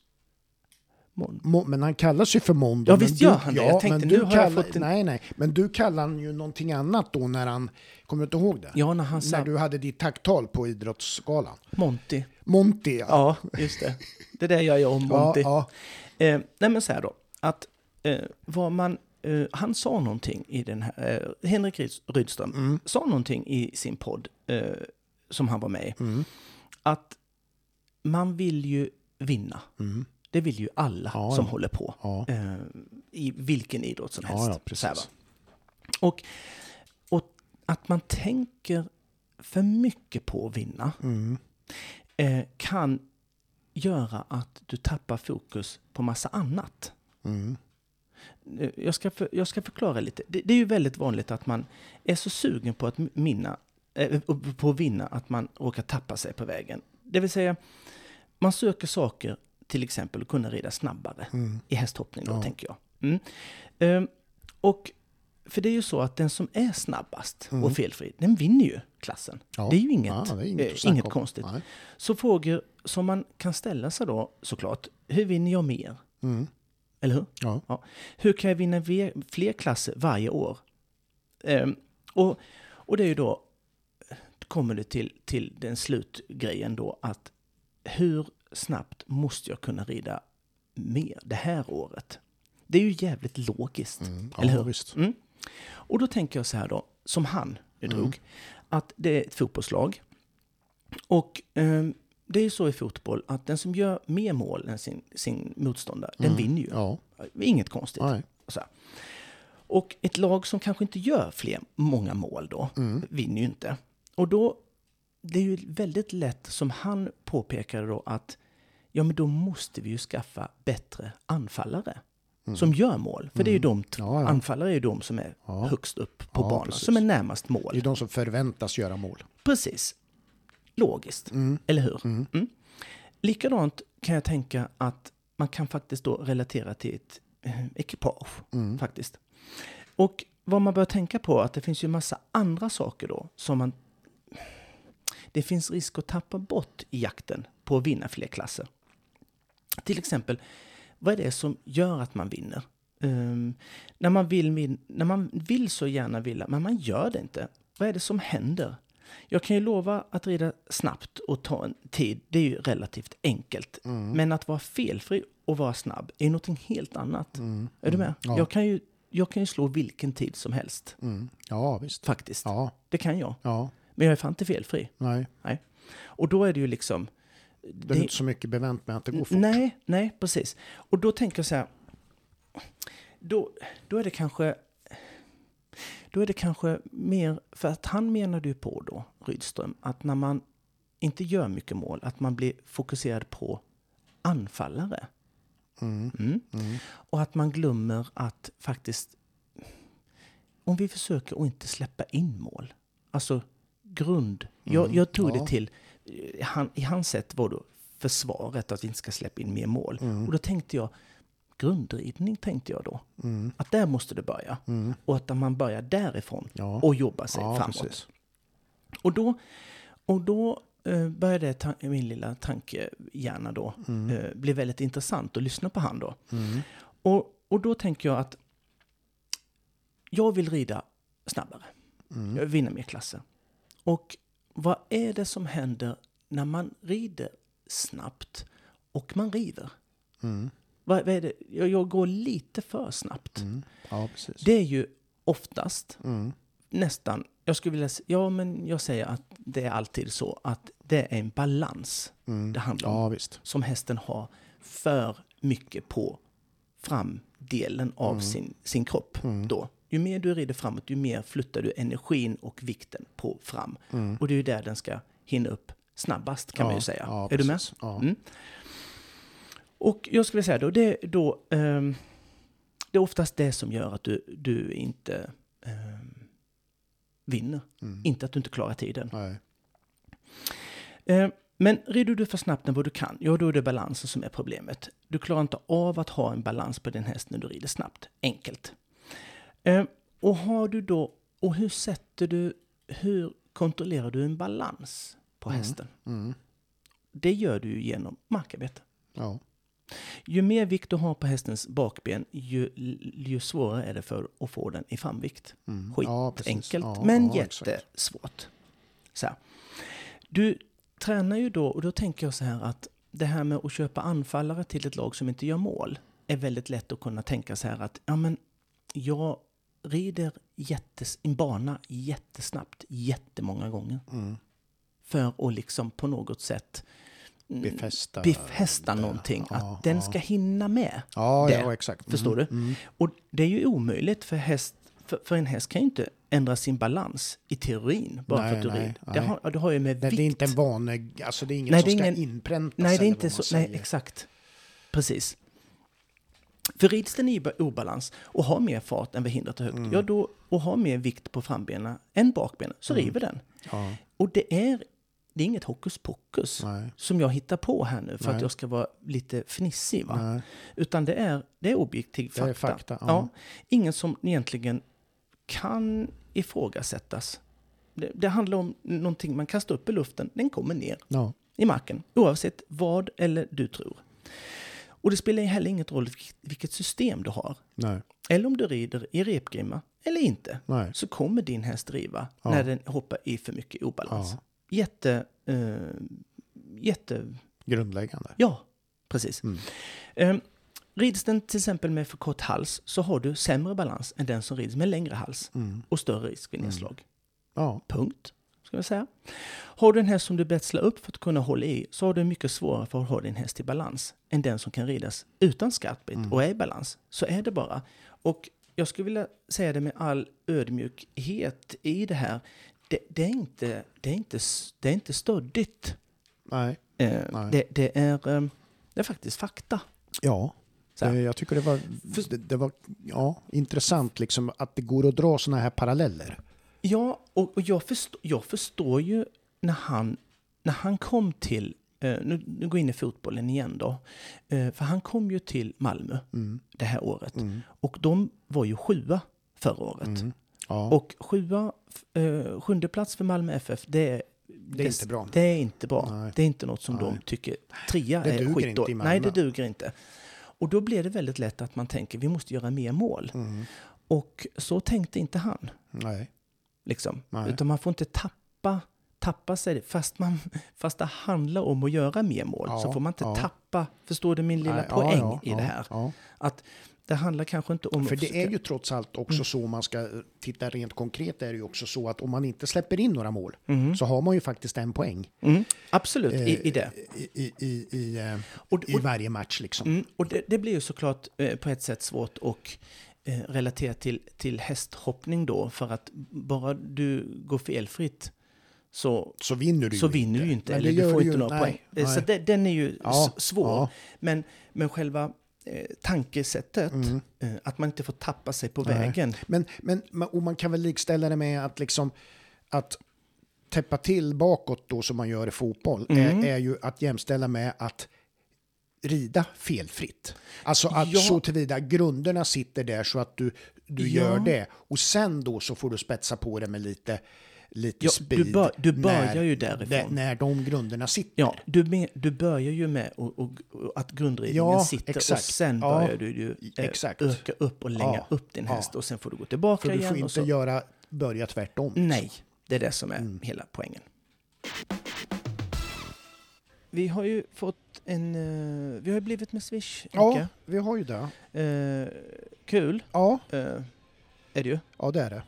S1: Mon.
S2: Mo, men han kallar sig för Mondo.
S1: Ja, visst gör han det. Jag tänkte, nu har jag
S2: kallar,
S1: fått en-
S2: Nej, nej. Men du kallar han ju någonting annat då när han... Kommer du inte ihåg det?
S1: Ja, när han
S2: När
S1: sa
S2: du hade ditt tacktal på Idrottsgalan.
S1: Monty.
S2: Monty, ja.
S1: Ja, just det. Det där gör jag om
S2: ja,
S1: Monty.
S2: ja.
S1: Eh, nej men så här då, att eh, vad man, eh, han sa någonting i den här, eh, Henrik Ryds- Rydström
S2: Mm.
S1: sa någonting i sin podd eh, som han var med i,
S2: Mm.
S1: att man vill ju vinna.
S2: Mm.
S1: Det vill ju alla
S2: Ja,
S1: som
S2: ja.
S1: håller på.
S2: Ja.
S1: I vilken idrott som helst.
S2: ja,
S1: och, och att man tänker för mycket på att vinna
S2: Mm.
S1: kan göra att du tappar fokus på massa annat.
S2: Mm.
S1: Eh, Jag ska, för, jag ska förklara lite. Det, det är ju väldigt vanligt att man är så sugen på att minna, eh, på att vinna att man råkar tappa sig på vägen. Det vill säga, man söker saker, till exempel att kunna rida snabbare
S2: Mm.
S1: i hästhoppning då,
S2: Ja.
S1: tänker jag. Mm. Ehm, och för det är ju så att den som är snabbast
S2: Mm.
S1: och felfri, den vinner ju klassen.
S2: Ja.
S1: Det är ju inget,
S2: Ja, är inget,
S1: eh,
S2: snacka
S1: inget konstigt.
S2: Nej.
S1: Så frågor som man kan ställa sig då såklart, hur vinner jag mer? Eller hur?
S2: Ja.
S1: Hur kan jag vinna fler klasser varje år? Ehm, och, och det är ju då, kommer det till, till den slutgrejen då att hur snabbt måste jag kunna rida mer det här året? Det är ju jävligt logiskt.
S2: Mm.
S1: Eller
S2: Ja,
S1: hur?
S2: visst.
S1: Mm. Och då tänker jag så här då, som han drog,
S2: Mm.
S1: att det är ett fotbollslag. Och eh, det är ju så i fotboll att den som gör mer mål än sin, sin motståndare, den
S2: Mm.
S1: vinner ju.
S2: Ja,
S1: Inget konstigt. Och ett lag som kanske inte gör fler, många mål då,
S2: Mm.
S1: vinner ju inte. Och då, det är ju väldigt lätt, som han påpekade då, att ja men då måste vi ju skaffa bättre anfallare. Som gör mål. För det är ju de,
S2: Mm. Ja, ja.
S1: anfallare är ju de som är
S2: Ja.
S1: högst upp på banan,
S2: precis.
S1: som är närmast mål.
S2: Det är de som förväntas göra mål.
S1: Precis. Logiskt,
S2: Mm.
S1: eller hur? Mm. Likadant kan jag tänka att man kan faktiskt då relatera till ett eh, ekipage,
S2: Mm.
S1: faktiskt. Och vad man bör tänka på är att det finns ju massa andra saker då som man... Det finns risk att tappa bort i jakten på att vinna fler klasser. Till exempel, vad är det som gör att man vinner? Ehm, när, man vill, när man vill så gärna vilja, men man gör det inte. Vad är det som händer? Jag kan ju lova att rida snabbt och ta en tid, det är ju relativt enkelt. Men att vara felfri och vara snabb är någonting helt annat. Är du med?
S2: Ja.
S1: Jag, kan ju, jag kan ju slå vilken tid som helst,
S2: Mm. Ja, visst.
S1: faktiskt.
S2: Ja,
S1: Det kan jag.
S2: ja,
S1: Men jag är fan inte felfri.
S2: nej.
S1: Nej. Och då är det ju liksom...
S2: Det är inte så mycket bevänt med att det går fort.
S1: Nej, nej, precis. Och då tänker jag så här. Då, då är det kanske... Då är det kanske mer... För att han menade ju på då, Rydström, att när man inte gör mycket mål, att man blir fokuserad på anfallare.
S2: Mm.
S1: Mm.
S2: Mm.
S1: Och att man glömmer att faktiskt... Om vi försöker att inte släppa in mål. Alltså grund. Jag,
S2: Mm,
S1: jag tog
S2: ja.
S1: det till... eh, Han, I hans sätt var då försvaret att vi inte ska släppa in mer mål.
S2: Mm.
S1: Och då tänkte jag, grundridning tänkte jag då.
S2: Mm.
S1: Att där måste det börja.
S2: Mm.
S1: Och att man börjar därifrån
S2: Ja.
S1: och jobbar sig
S2: ja,
S1: framåt.
S2: precis.
S1: Och då, och då eh, började min lilla tankehjärna då eh, bli väldigt intressant att lyssna på han då.
S2: Mm.
S1: Och, och då tänker jag att jag vill rida snabbare.
S2: Mm.
S1: Jag vill vinna mer klasser. Och vad är det som händer när man rider snabbt och man river?
S2: Mm.
S1: Vad, vad är det? Jag, jag går lite för snabbt.
S2: Mm. Ja.
S1: Det är ju oftast
S2: Mm.
S1: nästan, jag skulle vilja ja men jag säger att det är alltid så att det är en balans
S2: Mm.
S1: det handlar om.
S2: Ja, visst.
S1: Som hästen har för mycket på framdelen av sin, sin kropp. Då. Ju mer du rider framåt, ju mer flyttar du energin och vikten på fram. Och det är ju där den ska hinna upp snabbast kan man
S2: Ja,
S1: ju säga.
S2: ja,
S1: är du med?
S2: Ja.
S1: Mm. Och jag skulle säga då, det är då ehm, det är oftast det som gör att du, du inte ehm, vinner.
S2: Mm.
S1: Inte att du inte klarar tiden. Eh, Men rider du för snabbt än vad du kan, ja då är det balansen som är problemet. Du klarar inte av att ha en balans på din häst när du rider snabbt. Enkelt. Och har du då, och hur sätter du, hur kontrollerar du en balans på hästen?
S2: Mm.
S1: Det gör du genom markarbete.
S2: Ja.
S1: Ju mer vikt du har på hästens bakben, ju, ju svårare är det för att få den i framvikt.
S2: Mm.
S1: Skit
S2: Ja, Ja,
S1: men
S2: ja, exakt.
S1: jättesvårt. Så här. Du tränar ju då, och då tänker jag så här att det här med att köpa anfallare till ett lag som inte gör mål är väldigt lätt att kunna tänka så här att ja, men jag rider jättes, en bana jättesnabbt jättemånga gånger
S2: Mm.
S1: för att liksom på något sätt
S2: Befästa.
S1: befästa
S2: det.
S1: någonting.
S2: Ja,
S1: att den ska hinna med.
S2: Ja,
S1: det.
S2: ja, exakt.
S1: Förstår
S2: Mm.
S1: du?
S2: Mm.
S1: Och det är ju omöjligt för häst, för, för en häst kan ju inte ändra sin balans i teorin bara
S2: Nej,
S1: för att du
S2: nej,
S1: rider. Det har, det har ju med
S2: Nej,
S1: vikt.
S2: det är inte en vane, alltså det är inget
S1: Nej,
S2: som
S1: är
S2: ska
S1: ingen-
S2: inpräntas.
S1: Nej, det är inte så. Nej, exakt. Precis. För rids den i ba- obalans och har mer fart än vad hindret är högt,
S2: Mm.
S1: ja då, och har mer vikt på frambenen än bakbenen, så
S2: Mm.
S1: river den.
S2: Ja,
S1: Och det är, det är inget hokus pokus
S2: nej,
S1: som jag hittar på här nu för att
S2: Nej.
S1: jag ska vara lite fnissig. Va?
S2: nej.
S1: Utan det är, det är objektiv
S2: Det är
S1: fakta.
S2: fakta, ja.
S1: ja. Ingen som egentligen kan ifrågasättas. Det, det handlar om någonting man kastar upp i luften, den kommer ner
S2: Ja,
S1: i marken. Oavsett vad eller du tror. Och det spelar heller ingen roll vilk- vilket system du har. Eller om du rider i repgrimma eller inte. Så kommer din häst riva
S2: Ja.
S1: när den hoppar i för mycket obalans. Jätte... Eh, jätte...
S2: Grundläggande.
S1: Ja, precis.
S2: Mm.
S1: Ehm, rids den till exempel med för kort hals så har du sämre balans än den som rids med längre hals
S2: Mm.
S1: och större risk för nedslag.
S2: Ja.
S1: Punkt. Ska vi säga. Har du en häst som du betslar upp för att kunna hålla i så har du mycket svårare för att ha din häst i balans än den som kan ridas utan skarpbit
S2: Mm.
S1: och är i balans. Så är det bara. Och jag skulle vilja säga det med all ödmjukhet i det här. Det, det, är, inte, det, är, inte, det är inte stöddigt.
S2: Nej.
S1: Eh,
S2: Nej.
S1: det, det, är, eh, det är faktiskt fakta.
S2: Ja. Eh, Jag tycker det var, det, det var ja, intressant liksom att det går att dra sådana här paralleller.
S1: Ja, och, och jag, förstår, jag förstår ju när han, när han kom till, eh, nu, nu går jag in i fotbollen igen då, eh, för han kom ju till Malmö
S2: Mm.
S1: det här året
S2: Mm.
S1: och de var ju sjua förra året.
S2: Mm. Ja.
S1: Och sjua, eh, sjunde plats för Malmö FF, det är
S2: det är inte bra.
S1: Det är inte bra.
S2: Nej.
S1: Det är inte något som
S2: Nej.
S1: de tycker. Trea
S2: Det
S1: är skitdåligt. Nej, det duger inte. Och då blir det väldigt lätt att man tänker vi måste göra mer mål.
S2: Mm.
S1: Och så tänkte inte han.
S2: Nej.
S1: Liksom.
S2: Nej.
S1: Utan man får inte tappa, tappa sig. Fast, man, fast det handlar om att göra mer mål
S2: Ja,
S1: så får man inte
S2: ja.
S1: tappa, förstår du min lilla
S2: Nej,
S1: poäng
S2: ja,
S1: i det här? Att det handlar kanske inte om...
S2: För det är ju trots allt också så, om man ska titta rent konkret, är det ju också så att om man inte släpper in några mål
S1: Mhm.
S2: så har man ju faktiskt en poäng
S1: Mm, absolut, i, i det.
S2: i, i, i, i, eh,
S1: Och,
S2: i
S1: och,
S2: varje match. Liksom.
S1: mm, och det, det blir ju såklart eh, på ett sätt svårt att eh, relatera till, till hästhoppning då. För att bara du går felfritt så,
S2: Så vinner du
S1: så
S2: ju
S1: vinner du ju inte. Eller du får
S2: du
S1: inte några
S2: nej,
S1: poäng. Eh, Så
S2: nej.
S1: det, den är ju
S2: Ja,
S1: svår.
S2: ja.
S1: Men, men själva eh, tankesättet,
S2: Mm.
S1: eh, att man inte får tappa sig på
S2: Nej.
S1: vägen.
S2: Men, men och man kan väl likställa det med att liksom att täppa till bakåt då som man gör i fotboll
S1: Mm.
S2: är, är ju att jämställa med att rida felfritt. Alltså att
S1: Ja.
S2: så tillvida grunderna sitter där så att du, du
S1: Ja.
S2: gör det och sen då så får du spetsa på det med lite, lite
S1: Ja,
S2: speed.
S1: du bör- du börjar
S2: när,
S1: ju därifrån.
S2: där- När de grunderna sitter.
S1: Ja, du, med, du börjar ju med och, och, och att grundridningen
S2: Ja,
S1: sitter
S2: exakt.
S1: och sen
S2: Ja,
S1: börjar du ju eh,
S2: exakt.
S1: öka upp och länga upp din häst och sen får du gå tillbaka
S2: För du
S1: igen.
S2: får inte göra, börja tvärtom.
S1: Nej, det är det som är
S2: Mm.
S1: hela poängen. Vi har ju fått en... eh, vi har ju blivit med Swish,
S2: Ja, vi har ju det.
S1: Eh, kul
S2: Ja,
S1: eh, är det ju.
S2: ja det är det.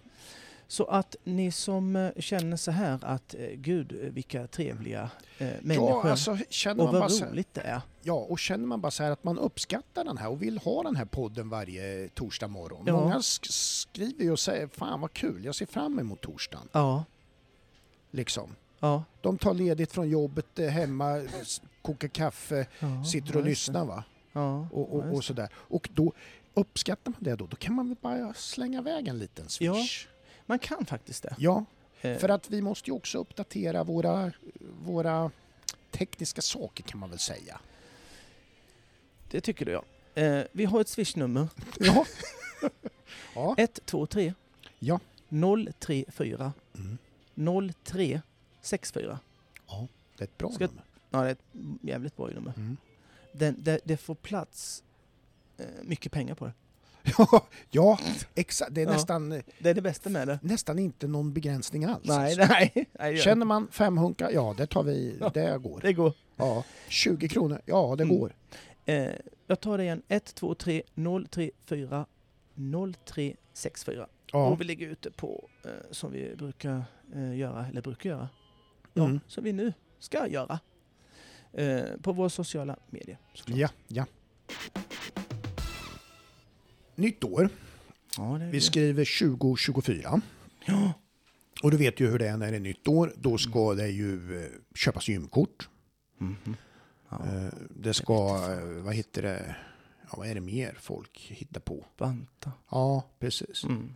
S1: Så att ni som eh, känner så här att eh, gud eh, vilka trevliga eh, människor
S2: Ja, alltså, känner
S1: och
S2: man bara
S1: vad
S2: så här,
S1: roligt det är.
S2: Ja, och känner man bara så här att man uppskattar den här och vill ha den här podden varje torsdag morgon.
S1: Ja.
S2: Många sk- skriver ju och säger fan vad kul, jag ser fram emot torsdagen.
S1: Ja,
S2: Liksom.
S1: ja.
S2: De tar ledigt från jobbet hemma, kokar kaffe,
S1: ja
S2: sitter och
S1: ja,
S2: lyssnar va?
S1: Ja,
S2: Och,
S1: ja,
S2: och, och sådär. Och då uppskattar man det då, då kan man väl bara slänga iväg en liten swish.
S1: Man kan faktiskt det.
S2: Ja,
S1: Eh,
S2: för att vi måste ju också uppdatera våra, våra tekniska saker kan man väl säga.
S1: Det tycker du ja. Eh, vi har ett swishnummer.
S2: Ja. ja.
S1: 123
S2: Ja.
S1: 034
S2: Mm.
S1: 0364.
S2: Ja, det är ett bra
S1: Ska-
S2: nummer.
S1: Ja, det är ett jävligt bra nummer.
S2: Mm.
S1: Den, det, det får plats eh, mycket pengar på det.
S2: Ja, ja exakt. Det är
S1: Ja.
S2: nästan,
S1: Det är det bästa med det.
S2: nästan inte någon begränsning alls.
S1: Nej,
S2: alltså.
S1: nej. nej
S2: Känner man fem hunkar, ja det tar vi,
S1: Ja.
S2: det går.
S1: det går.
S2: Ja, 20 kronor, ja det
S1: Mm.
S2: går.
S1: Eh, jag tar det igen. 123 034 0364.
S2: Ja.
S1: Och vi lägger ut det på, eh, som vi brukar eh, göra, eller brukar göra. Ja,
S2: Mm.
S1: som vi nu ska göra. Eh, på våra sociala medier. såklart.
S2: ja, ja. Nytt år,
S1: Ja,
S2: vi skriver 2024.
S1: Ja,
S2: Och du vet ju hur det är när det är nytt år. Då ska det ju eh, köpas gymkort.
S1: Mhm. ja.
S2: Eh, Det ska, eh, vad heter det, ja, vad är det mer folk hittar på?
S1: banta.
S2: Ja, precis.
S1: Mm.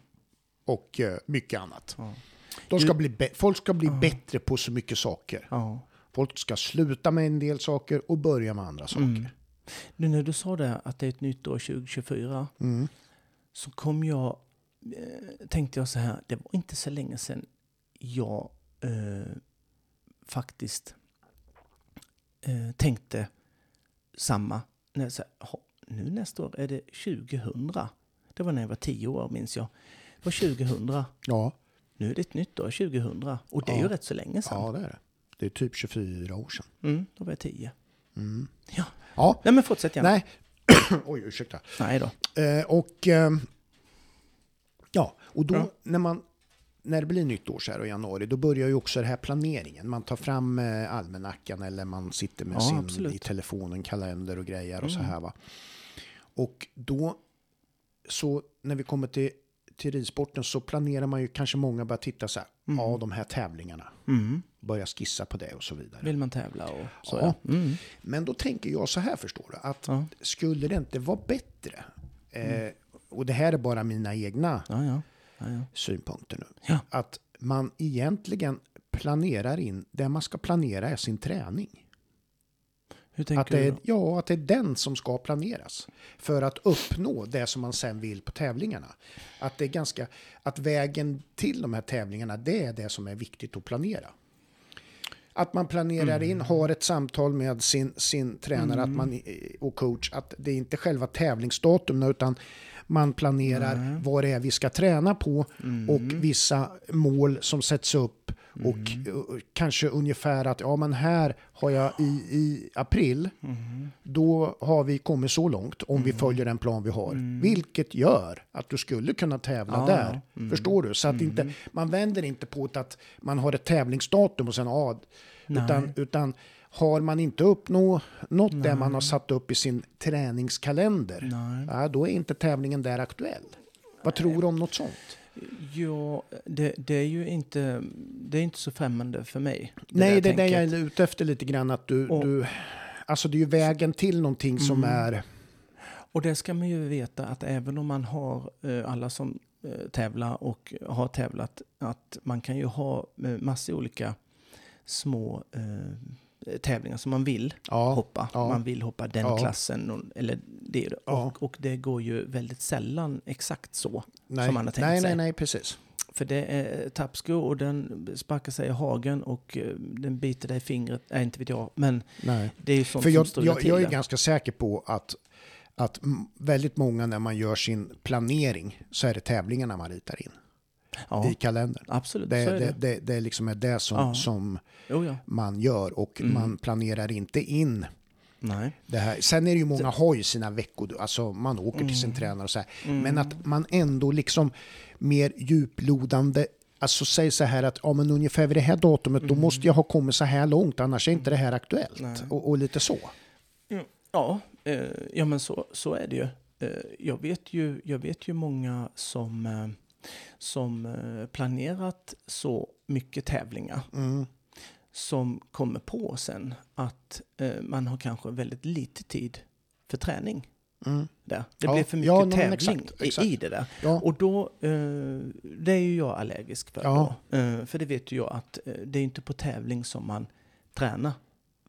S2: Och mycket annat.
S1: Ja.
S2: De ska bli folk ska bli bättre på så mycket saker. Folk ska sluta med en del saker och börja med andra saker.
S1: Nu när du sa det, att det är ett nytt år 2024,
S2: Mm.
S1: så kom jag, eh, tänkte jag så här, det var inte så länge sedan jag eh, faktiskt eh, tänkte samma. När jag, så här, "Ha, nu nästa år är det 2000. Det var när jag var tio år minns jag. Det var 2000.
S2: Ja,
S1: Nu är det ett nytt år, 2000. Och det är
S2: Ja.
S1: ju rätt så länge sedan.
S2: ja, det är det. Det är typ 24 år sedan.
S1: Mm, då var jag tio.
S2: Mm.
S1: Ja.
S2: Ja,
S1: Nej men fortsätt gärna.
S2: nej. Oj, ursäkta.
S1: Nej då.
S2: Eh, och eh, ja, och då
S1: Ja.
S2: när man när det blir nytt år så här i januari, då börjar ju också den här planeringen. Man tar fram eh, almanackan eller man sitter med
S1: Ja,
S2: sin
S1: absolut.
S2: i telefonen, kalender och grejer och så
S1: Mm.
S2: här va. Och då, så när vi kommer till, till ridsporten så planerar man ju kanske många börjar titta så här, ja de här tävlingarna,
S1: Mm.
S2: börja skissa på det och så vidare.
S1: Vill man tävla och så
S2: Ja.
S1: ja. Mm.
S2: Men då tänker jag så här förstår du, att
S1: Ja.
S2: skulle det inte vara bättre, eh, och det här är bara mina egna
S1: Ja,
S2: synpunkter nu, att man egentligen planerar in, det man ska planera är sin träning.
S1: Hur
S2: Att det, är,
S1: då?
S2: ja, att det är den som ska planeras för att uppnå det som man sen vill på tävlingarna. Att det är ganska, att vägen till de här tävlingarna, det är det som är viktigt att planera. Att man planerar
S1: Mm.
S2: in, har ett samtal med sin, sin tränare att man, och coach, att det är inte själva tävlingsdatumen utan man planerar vad det är vi ska träna på
S1: Mm.
S2: och vissa mål som sätts upp och
S1: Mm.
S2: uh, kanske ungefär att ja men här har jag i, i april
S1: Mm.
S2: då har vi kommit så långt om vi följer den plan vi har. Vilket gör att du skulle kunna tävla
S1: Mm. Ja,
S2: där. Förstår du? Så att inte, man vänder inte på att man har ett tävlingsdatum och sen ja, utan,
S1: Nej.
S2: utan har man inte uppnått det man har satt upp i sin träningskalender,
S1: Nej.
S2: ja, då är inte tävlingen där aktuell. Vad tror du om något sånt?
S1: Ja, det, det är ju inte, det är inte så främmande för mig.
S2: Nej,
S1: där
S2: det är det jag är ute efter lite grann. Att du,
S1: Och-
S2: du, alltså det är ju vägen till någonting som
S1: Mm.
S2: är...
S1: Och det ska man ju veta att även om man har eh, alla som eh, tävlar och har tävlat, att man kan ju ha eh, massor olika små eh, tävlingar som man vill
S2: Ja,
S1: hoppa.
S2: ja.
S1: Man vill hoppa den
S2: Ja.
S1: klassen eller det. Och, och det går ju väldigt sällan exakt så
S2: nej,
S1: som man har tänkt
S2: nej,
S1: sig.
S2: nej, nej, precis.
S1: För det är tapsko och den sparkar sig i hagen och eh, den biter dig i fingret. Nej, inte vet jag. Men
S2: Nej.
S1: det är ju sånt
S2: För jag,
S1: som
S2: jag, jag är ganska säker på att, att väldigt många när man gör sin planering så är det tävlingarna man ritar in
S1: Ja,
S2: i kalendern.
S1: absolut.
S2: Det,
S1: är
S2: det,
S1: det.
S2: det, det liksom är det som,
S1: Ja.
S2: som
S1: Jo, ja.
S2: man gör och
S1: Mm.
S2: man planerar inte in
S1: Nej.
S2: det här. Sen är det ju många har ju sina veckor, alltså man åker till sin tränare och så här. Men att man ändå liksom mer djuplodande Alltså säg så här att ja, men ungefär vid det här datumet då måste jag ha kommit så här långt annars är inte det här aktuellt. Och, och lite så.
S1: Ja, eh, ja men så, så är det ju. Eh, jag, vet ju. Jag vet ju många som, eh, som eh, planerat så mycket tävlingar
S2: Mm.
S1: som kommer på sen att eh, man har kanske väldigt lite tid för träning.
S2: Mm.
S1: Där. Det
S2: Ja,
S1: blir för mycket
S2: ja,
S1: tävling
S2: exakt, exakt.
S1: I, det där.
S2: Ja.
S1: Och då, eh, det är ju jag allergisk för. Då. Eh, för det vet ju jag att eh, det är inte på tävling som man tränar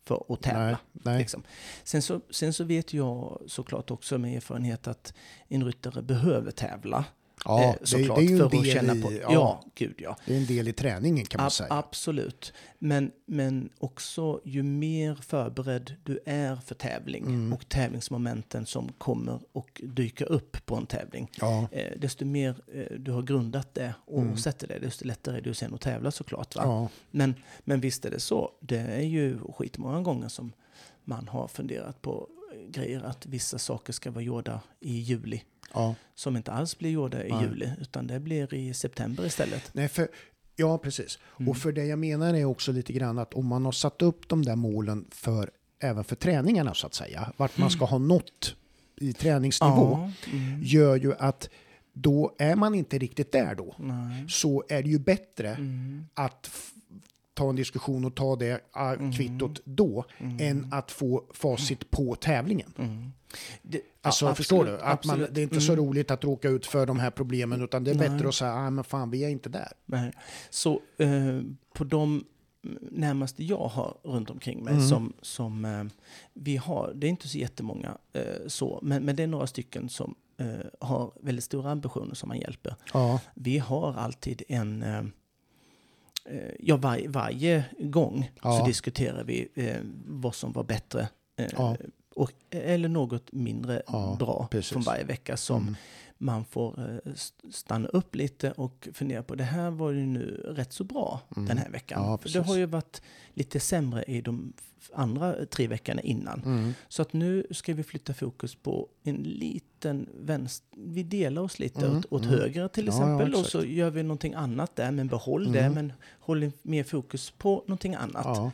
S1: för att tävla.
S2: Nej, nej.
S1: Liksom. Sen, så, sen så vet jag såklart också med erfarenhet att en ryttare behöver tävla.
S2: Ja,
S1: eh,
S2: det,
S1: såklart,
S2: det är ju en del
S1: känna
S2: i,
S1: på.
S2: ja,
S1: Ja, gud ja.
S2: Det är en del i träningen kan man
S1: Ab-
S2: säga.
S1: absolut. Men, men också ju mer förberedd du är för tävling
S2: Mm.
S1: och tävlingsmomenten som kommer och dyker upp på en tävling.
S2: Ja,
S1: Eh, desto mer eh, du har grundat det och sätter det, desto lättare är det sen att tävla såklart. Va?
S2: Mm. ja,
S1: Men, men visst är det så. Det är ju skitmånga gånger som man har funderat på grejer att vissa saker ska vara gjorda i juli.
S2: ja.
S1: Som inte alls blir gjorda i
S2: Nej.
S1: juli, utan det blir i september istället.
S2: Nej, för, ja, precis.
S1: Mm.
S2: Och för det jag menar är också lite grann att om man har satt upp de där målen för, även för träningarna så att säga, vart man ska ha nått i träningsnivå,
S1: Ja, mm,
S2: gör ju att då är man inte riktigt där då.
S1: nej.
S2: Så är det ju bättre
S1: Mm,
S2: att ta en diskussion och ta det uh, kvittot då, än att få facit på tävlingen.
S1: mm. Det,
S2: Alltså,
S1: ja,
S2: förstår
S1: absolut,
S2: du? Att man,
S1: absolut.
S2: det är inte så
S1: Mm.
S2: roligt att råka ut för de här problemen, utan det är
S1: Nej.
S2: bättre att säga, ah, men fan, vi är inte där.
S1: Nej. Så eh, på de närmaste jag har runt omkring mig
S2: Mm.
S1: som, som eh, vi har, det är inte så jättemånga eh, så, men, men det är några stycken som eh, har väldigt stora ambitioner som man hjälper.
S2: Ja,
S1: Vi har alltid en, eh, ja var, varje gång
S2: Ja.
S1: så diskuterar vi eh, vad som var bättre eh,
S2: Ja.
S1: och, eller något mindre
S2: Ja,
S1: bra
S2: precis.
S1: från varje vecka som
S2: Mm.
S1: Man får eh, st- stanna upp lite och fundera på det här var ju nu rätt så bra
S2: Mm.
S1: den här veckan.
S2: Ja,
S1: För det har ju varit lite sämre i de andra tre veckorna innan.
S2: Mm.
S1: Så att nu ska vi flytta fokus på en liten vänster... Vi delar oss lite
S2: Mm,
S1: åt, åt
S2: mm.
S1: höger till
S2: Ja, ja,
S1: exempel och så gör vi någonting annat där, men behåll det,
S2: Mm.
S1: men håll mer fokus på någonting annat.
S2: Ja.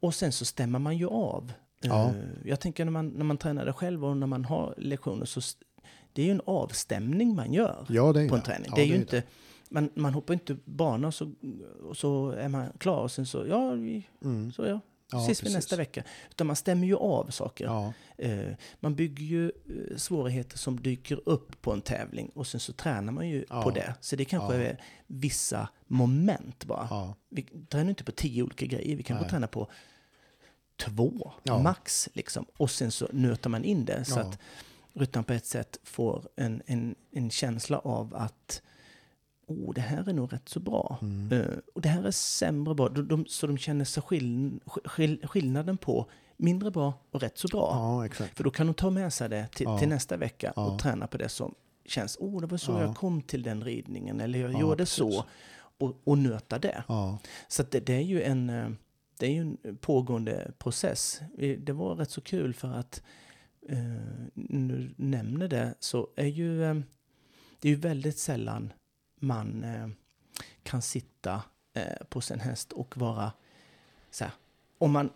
S1: Och sen så stämmer man ju av.
S2: Ja.
S1: Eh, Jag tänker när man, när man tränar det själv och när man har lektioner så det är ju en avstämning man gör
S2: ja, det är
S1: på en
S2: det.
S1: träning.
S2: Ja,
S1: det är ju
S2: det
S1: inte, man, man hoppar inte bana och så, och så är man klar och sen så, ja, vi,
S2: Mm.
S1: så ja,
S2: Ja,
S1: ses vi nästa vecka. Utan man stämmer ju av saker.
S2: Ja,
S1: Eh, man bygger ju eh, svårigheter som dyker upp på en tävling och sen så tränar man ju
S2: Ja.
S1: på det. Så det kanske
S2: Ja.
S1: är vissa moment bara. Vi tränar inte på tio olika grejer, vi kanske
S2: Nej.
S1: tränar på två max. Liksom. Och sen så nöter man in det så att ryttaren på ett sätt får en, en, en känsla av att oh, det här är nog rätt så bra.
S2: Mm.
S1: Eh, och det här är sämre bra. De, de, så de känner sig skill, skill, skillnaden på mindre bra och rätt så bra.
S2: ja.
S1: För då kan de ta med sig det till,
S2: Ja.
S1: till nästa vecka
S2: Ja.
S1: och träna på det som känns, oh det var så
S2: Ja.
S1: jag kom till den ridningen eller jag
S2: Ja,
S1: gjorde
S2: precis.
S1: så. Och, och nöta det. Så det, det är ju en eh, det är ju en pågående process. Det var rätt så kul för att eh, du nämner det så är ju eh, det är ju väldigt sällan man eh, kan sitta eh, på sin häst och vara så här, om man,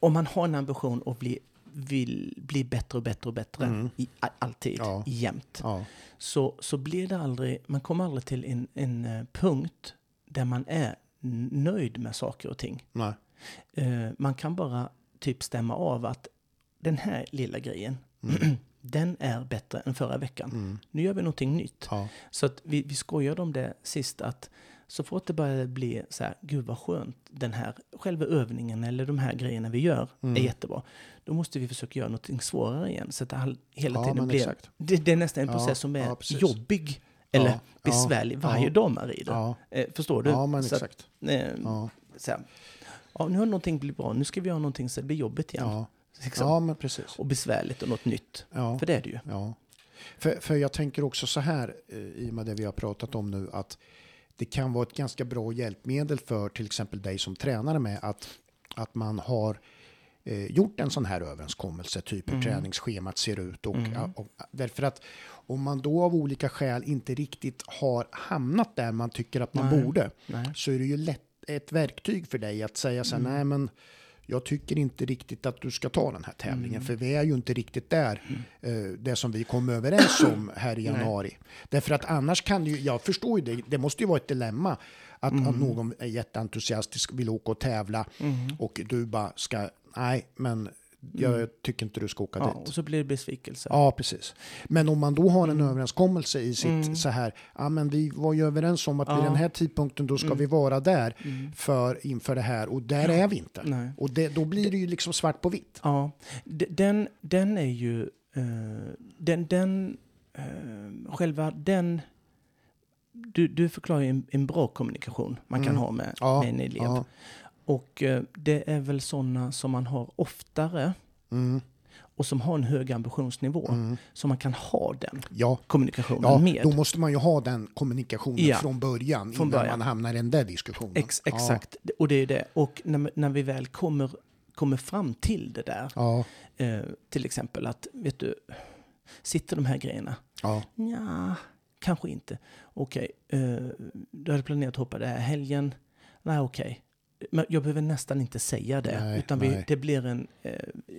S1: om man har en ambition och bli, vill bli bättre och bättre och bättre
S2: Mm.
S1: i, alltid,
S2: Ja.
S1: jämt
S2: ja,
S1: så, så blir det aldrig, man kommer aldrig till en, en eh, punkt där man är nöjd med saker och ting.
S2: nej.
S1: Eh, man kan bara typ stämma av att den här lilla grejen,
S2: Mm.
S1: den är bättre än förra veckan.
S2: Mm.
S1: Nu gör vi någonting nytt.
S2: Ja,
S1: Så att vi, vi skojade om det sist att så fort det börjar bli så här, gud vad skönt, den här själva övningen eller de här grejerna vi gör
S2: Mm.
S1: är jättebra. Då måste vi försöka göra någonting svårare igen. Så att det all, hela
S2: Ja,
S1: tiden blir... Det, det är nästan en
S2: Ja,
S1: process som är
S2: ja,
S1: jobbig eller
S2: Ja,
S1: besvärlig
S2: ja,
S1: varje
S2: ja.
S1: dag man rider.
S2: ja,
S1: Eh, förstår du?
S2: ja, men
S1: Så att,
S2: exakt.
S1: eh,
S2: Ja,
S1: så här, ja, nu har någonting blivit bra, nu ska vi göra någonting så det blir jobbigt igen. Liksom.
S2: ja, men precis.
S1: Och besvärligt och något nytt.
S2: Ja.
S1: För det är det ju.
S2: Ja. För, för jag tänker också så här, eh, i och med det vi har pratat om nu, att det kan vara ett ganska bra hjälpmedel för till exempel dig som tränare med att, att man har eh, gjort en sån här överenskommelse, typ hur
S1: Mm.
S2: träningsschemat ser ut. Och,
S1: Mm.
S2: och, därför att om man då av olika skäl inte riktigt har hamnat där man tycker att man
S1: Nej.
S2: borde,
S1: Nej.
S2: så är det ju lätt ett verktyg för dig att säga så här,
S1: Mm.
S2: nej men jag tycker inte riktigt att du ska ta den här tävlingen,
S1: Mm.
S2: för vi är ju inte riktigt där, eh, det som vi kom överens om här i
S1: Nej.
S2: januari. Därför att annars kan det ju, jag förstår ju det, det måste ju vara ett dilemma att,
S1: Mm.
S2: att någon är jätteentusiastisk, vill åka och tävla
S1: Mm.
S2: och du bara ska, nej men jag
S1: Mm.
S2: tycker inte du ska åka
S1: Ja,
S2: dit.
S1: och så blir det besvikelse.
S2: Ja, precis. Men om man då har en
S1: Mm.
S2: överenskommelse i sitt
S1: Mm.
S2: så här, ja men vi var ju överens om att vid
S1: Ja.
S2: den här tidpunkten då ska
S1: Mm.
S2: vi vara där
S1: Mm.
S2: för, inför det här och där är vi inte.
S1: Nej.
S2: Och det, då blir det ju liksom svart på vitt.
S1: Ja, den, den är ju... eh, den, den, eh, själva den... Du, du förklarar ju en, en bra kommunikation man kan ha med,
S2: Ja,
S1: med en elev.
S2: Ja.
S1: Och eh, det är väl sådana som man har oftare
S2: Mm,
S1: och som har en hög ambitionsnivå.
S2: mm.
S1: Så man kan ha den
S2: Ja,
S1: kommunikationen
S2: ja
S1: med.
S2: då måste man ju ha den kommunikationen
S1: Ja.
S2: från början
S1: Från
S2: innan
S1: början.
S2: man hamnar i den där diskussionen.
S1: Ex, exakt, och det är det. Och när, när vi väl kommer, kommer fram till det där,
S2: Ja,
S1: eh, till exempel att, vet du, sitter de här grejerna?
S2: ja,
S1: Ja, kanske inte. Okej, eh, du hade planerat att hoppa den här helgen. Nej, okej. Men jag behöver nästan inte säga det.
S2: Nej,
S1: utan vi,
S2: nej.
S1: det blir en, eh,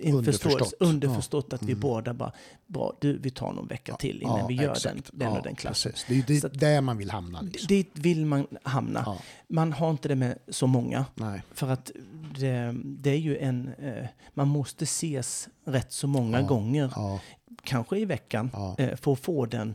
S1: en
S2: Underförstått.
S1: underförstått att vi
S2: Mm.
S1: båda bara, bra, du, vi tar någon vecka till innan
S2: ja,
S1: vi gör
S2: exakt.
S1: den, den
S2: ja,
S1: och den klassen.
S2: Precis. Det är dit- där man vill hamna. Liksom.
S1: Dit vill man hamna.
S2: Ja,
S1: Man har inte det med så många.
S2: nej.
S1: För att det, det är ju en... Eh, man måste ses rätt så många
S2: Ja.
S1: gånger,
S2: Ja,
S1: kanske i veckan,
S2: ja.
S1: eh, för att få den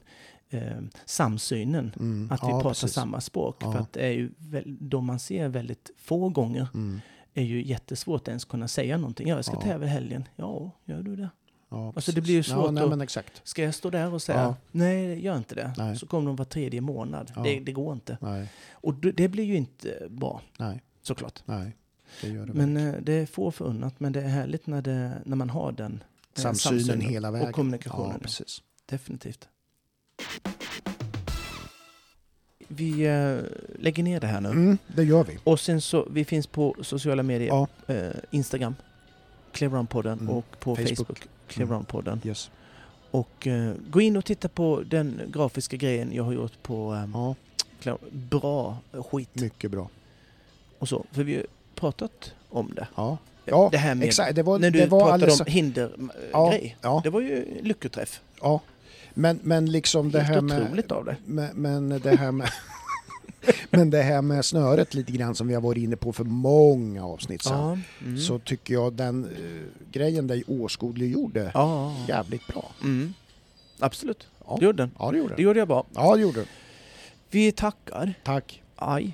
S1: eh, samsynen.
S2: Mm.
S1: Att vi
S2: ja,
S1: pratar
S2: precis.
S1: samma språk.
S2: Ja.
S1: För att det är ju de man ser väldigt få gånger
S2: Mm.
S1: är ju jättesvårt att ens kunna säga någonting. Ja, jag ska
S2: Ja.
S1: tävla i helgen. Ja, gör du det?
S2: Ja,
S1: Alltså, det blir ju
S2: Ja,
S1: svårt
S2: nej,
S1: att-. Ska jag stå där och säga
S2: Ja.
S1: nej, gör inte det.
S2: Nej.
S1: Så kommer de var tredje månad.
S2: Ja.
S1: Det, det går inte.
S2: Nej,
S1: Och det, blir ju inte bra,
S2: nej,
S1: såklart.
S2: nej. Det gör det
S1: Men eh, det är få förunnat, men det är härligt när, det, när man har den eh,
S2: Samsynen hela vägen.
S1: och kommunikationen.
S2: Ja, precis.
S1: Definitivt. Vi eh, lägger ner det här nu.
S2: Mm, det gör vi.
S1: Och sen så, vi finns på sociala medier.
S2: Ja.
S1: Eh, Instagram, Cleveround-podden
S2: Mm.
S1: och på
S2: Facebook.
S1: Facebook, Cleveround-podden.
S2: Yes.
S1: Och eh, gå in och titta på den grafiska grejen jag har gjort på eh,
S2: Ja,
S1: Bra skit
S2: mycket bra.
S1: och så. För vi har pratat om det.
S2: Ja, ja
S1: det här med
S2: exakt. Det var,
S1: när du pratade
S2: alldeles...
S1: om hindergrej.
S2: Ja,
S1: grej.
S2: ja,
S1: Det var ju lyckoträff.
S2: ja. Men, men liksom det här med...
S1: av det.
S2: Men, men det här med... men det här med snöret lite grann som vi har varit inne på för många avsnitt sedan.
S1: Ja. Mm.
S2: Så tycker jag den eh, grejen dig åskådliggjorde
S1: ja, ja,
S2: jävligt bra.
S1: Mm. Absolut.
S2: Ja.
S1: Det gjorde den.
S2: Ja, det gjorde
S1: Det
S2: den.
S1: gjorde jag bra.
S2: Ja, det gjorde den.
S1: Vi tackar.
S2: Tack.
S1: Aj.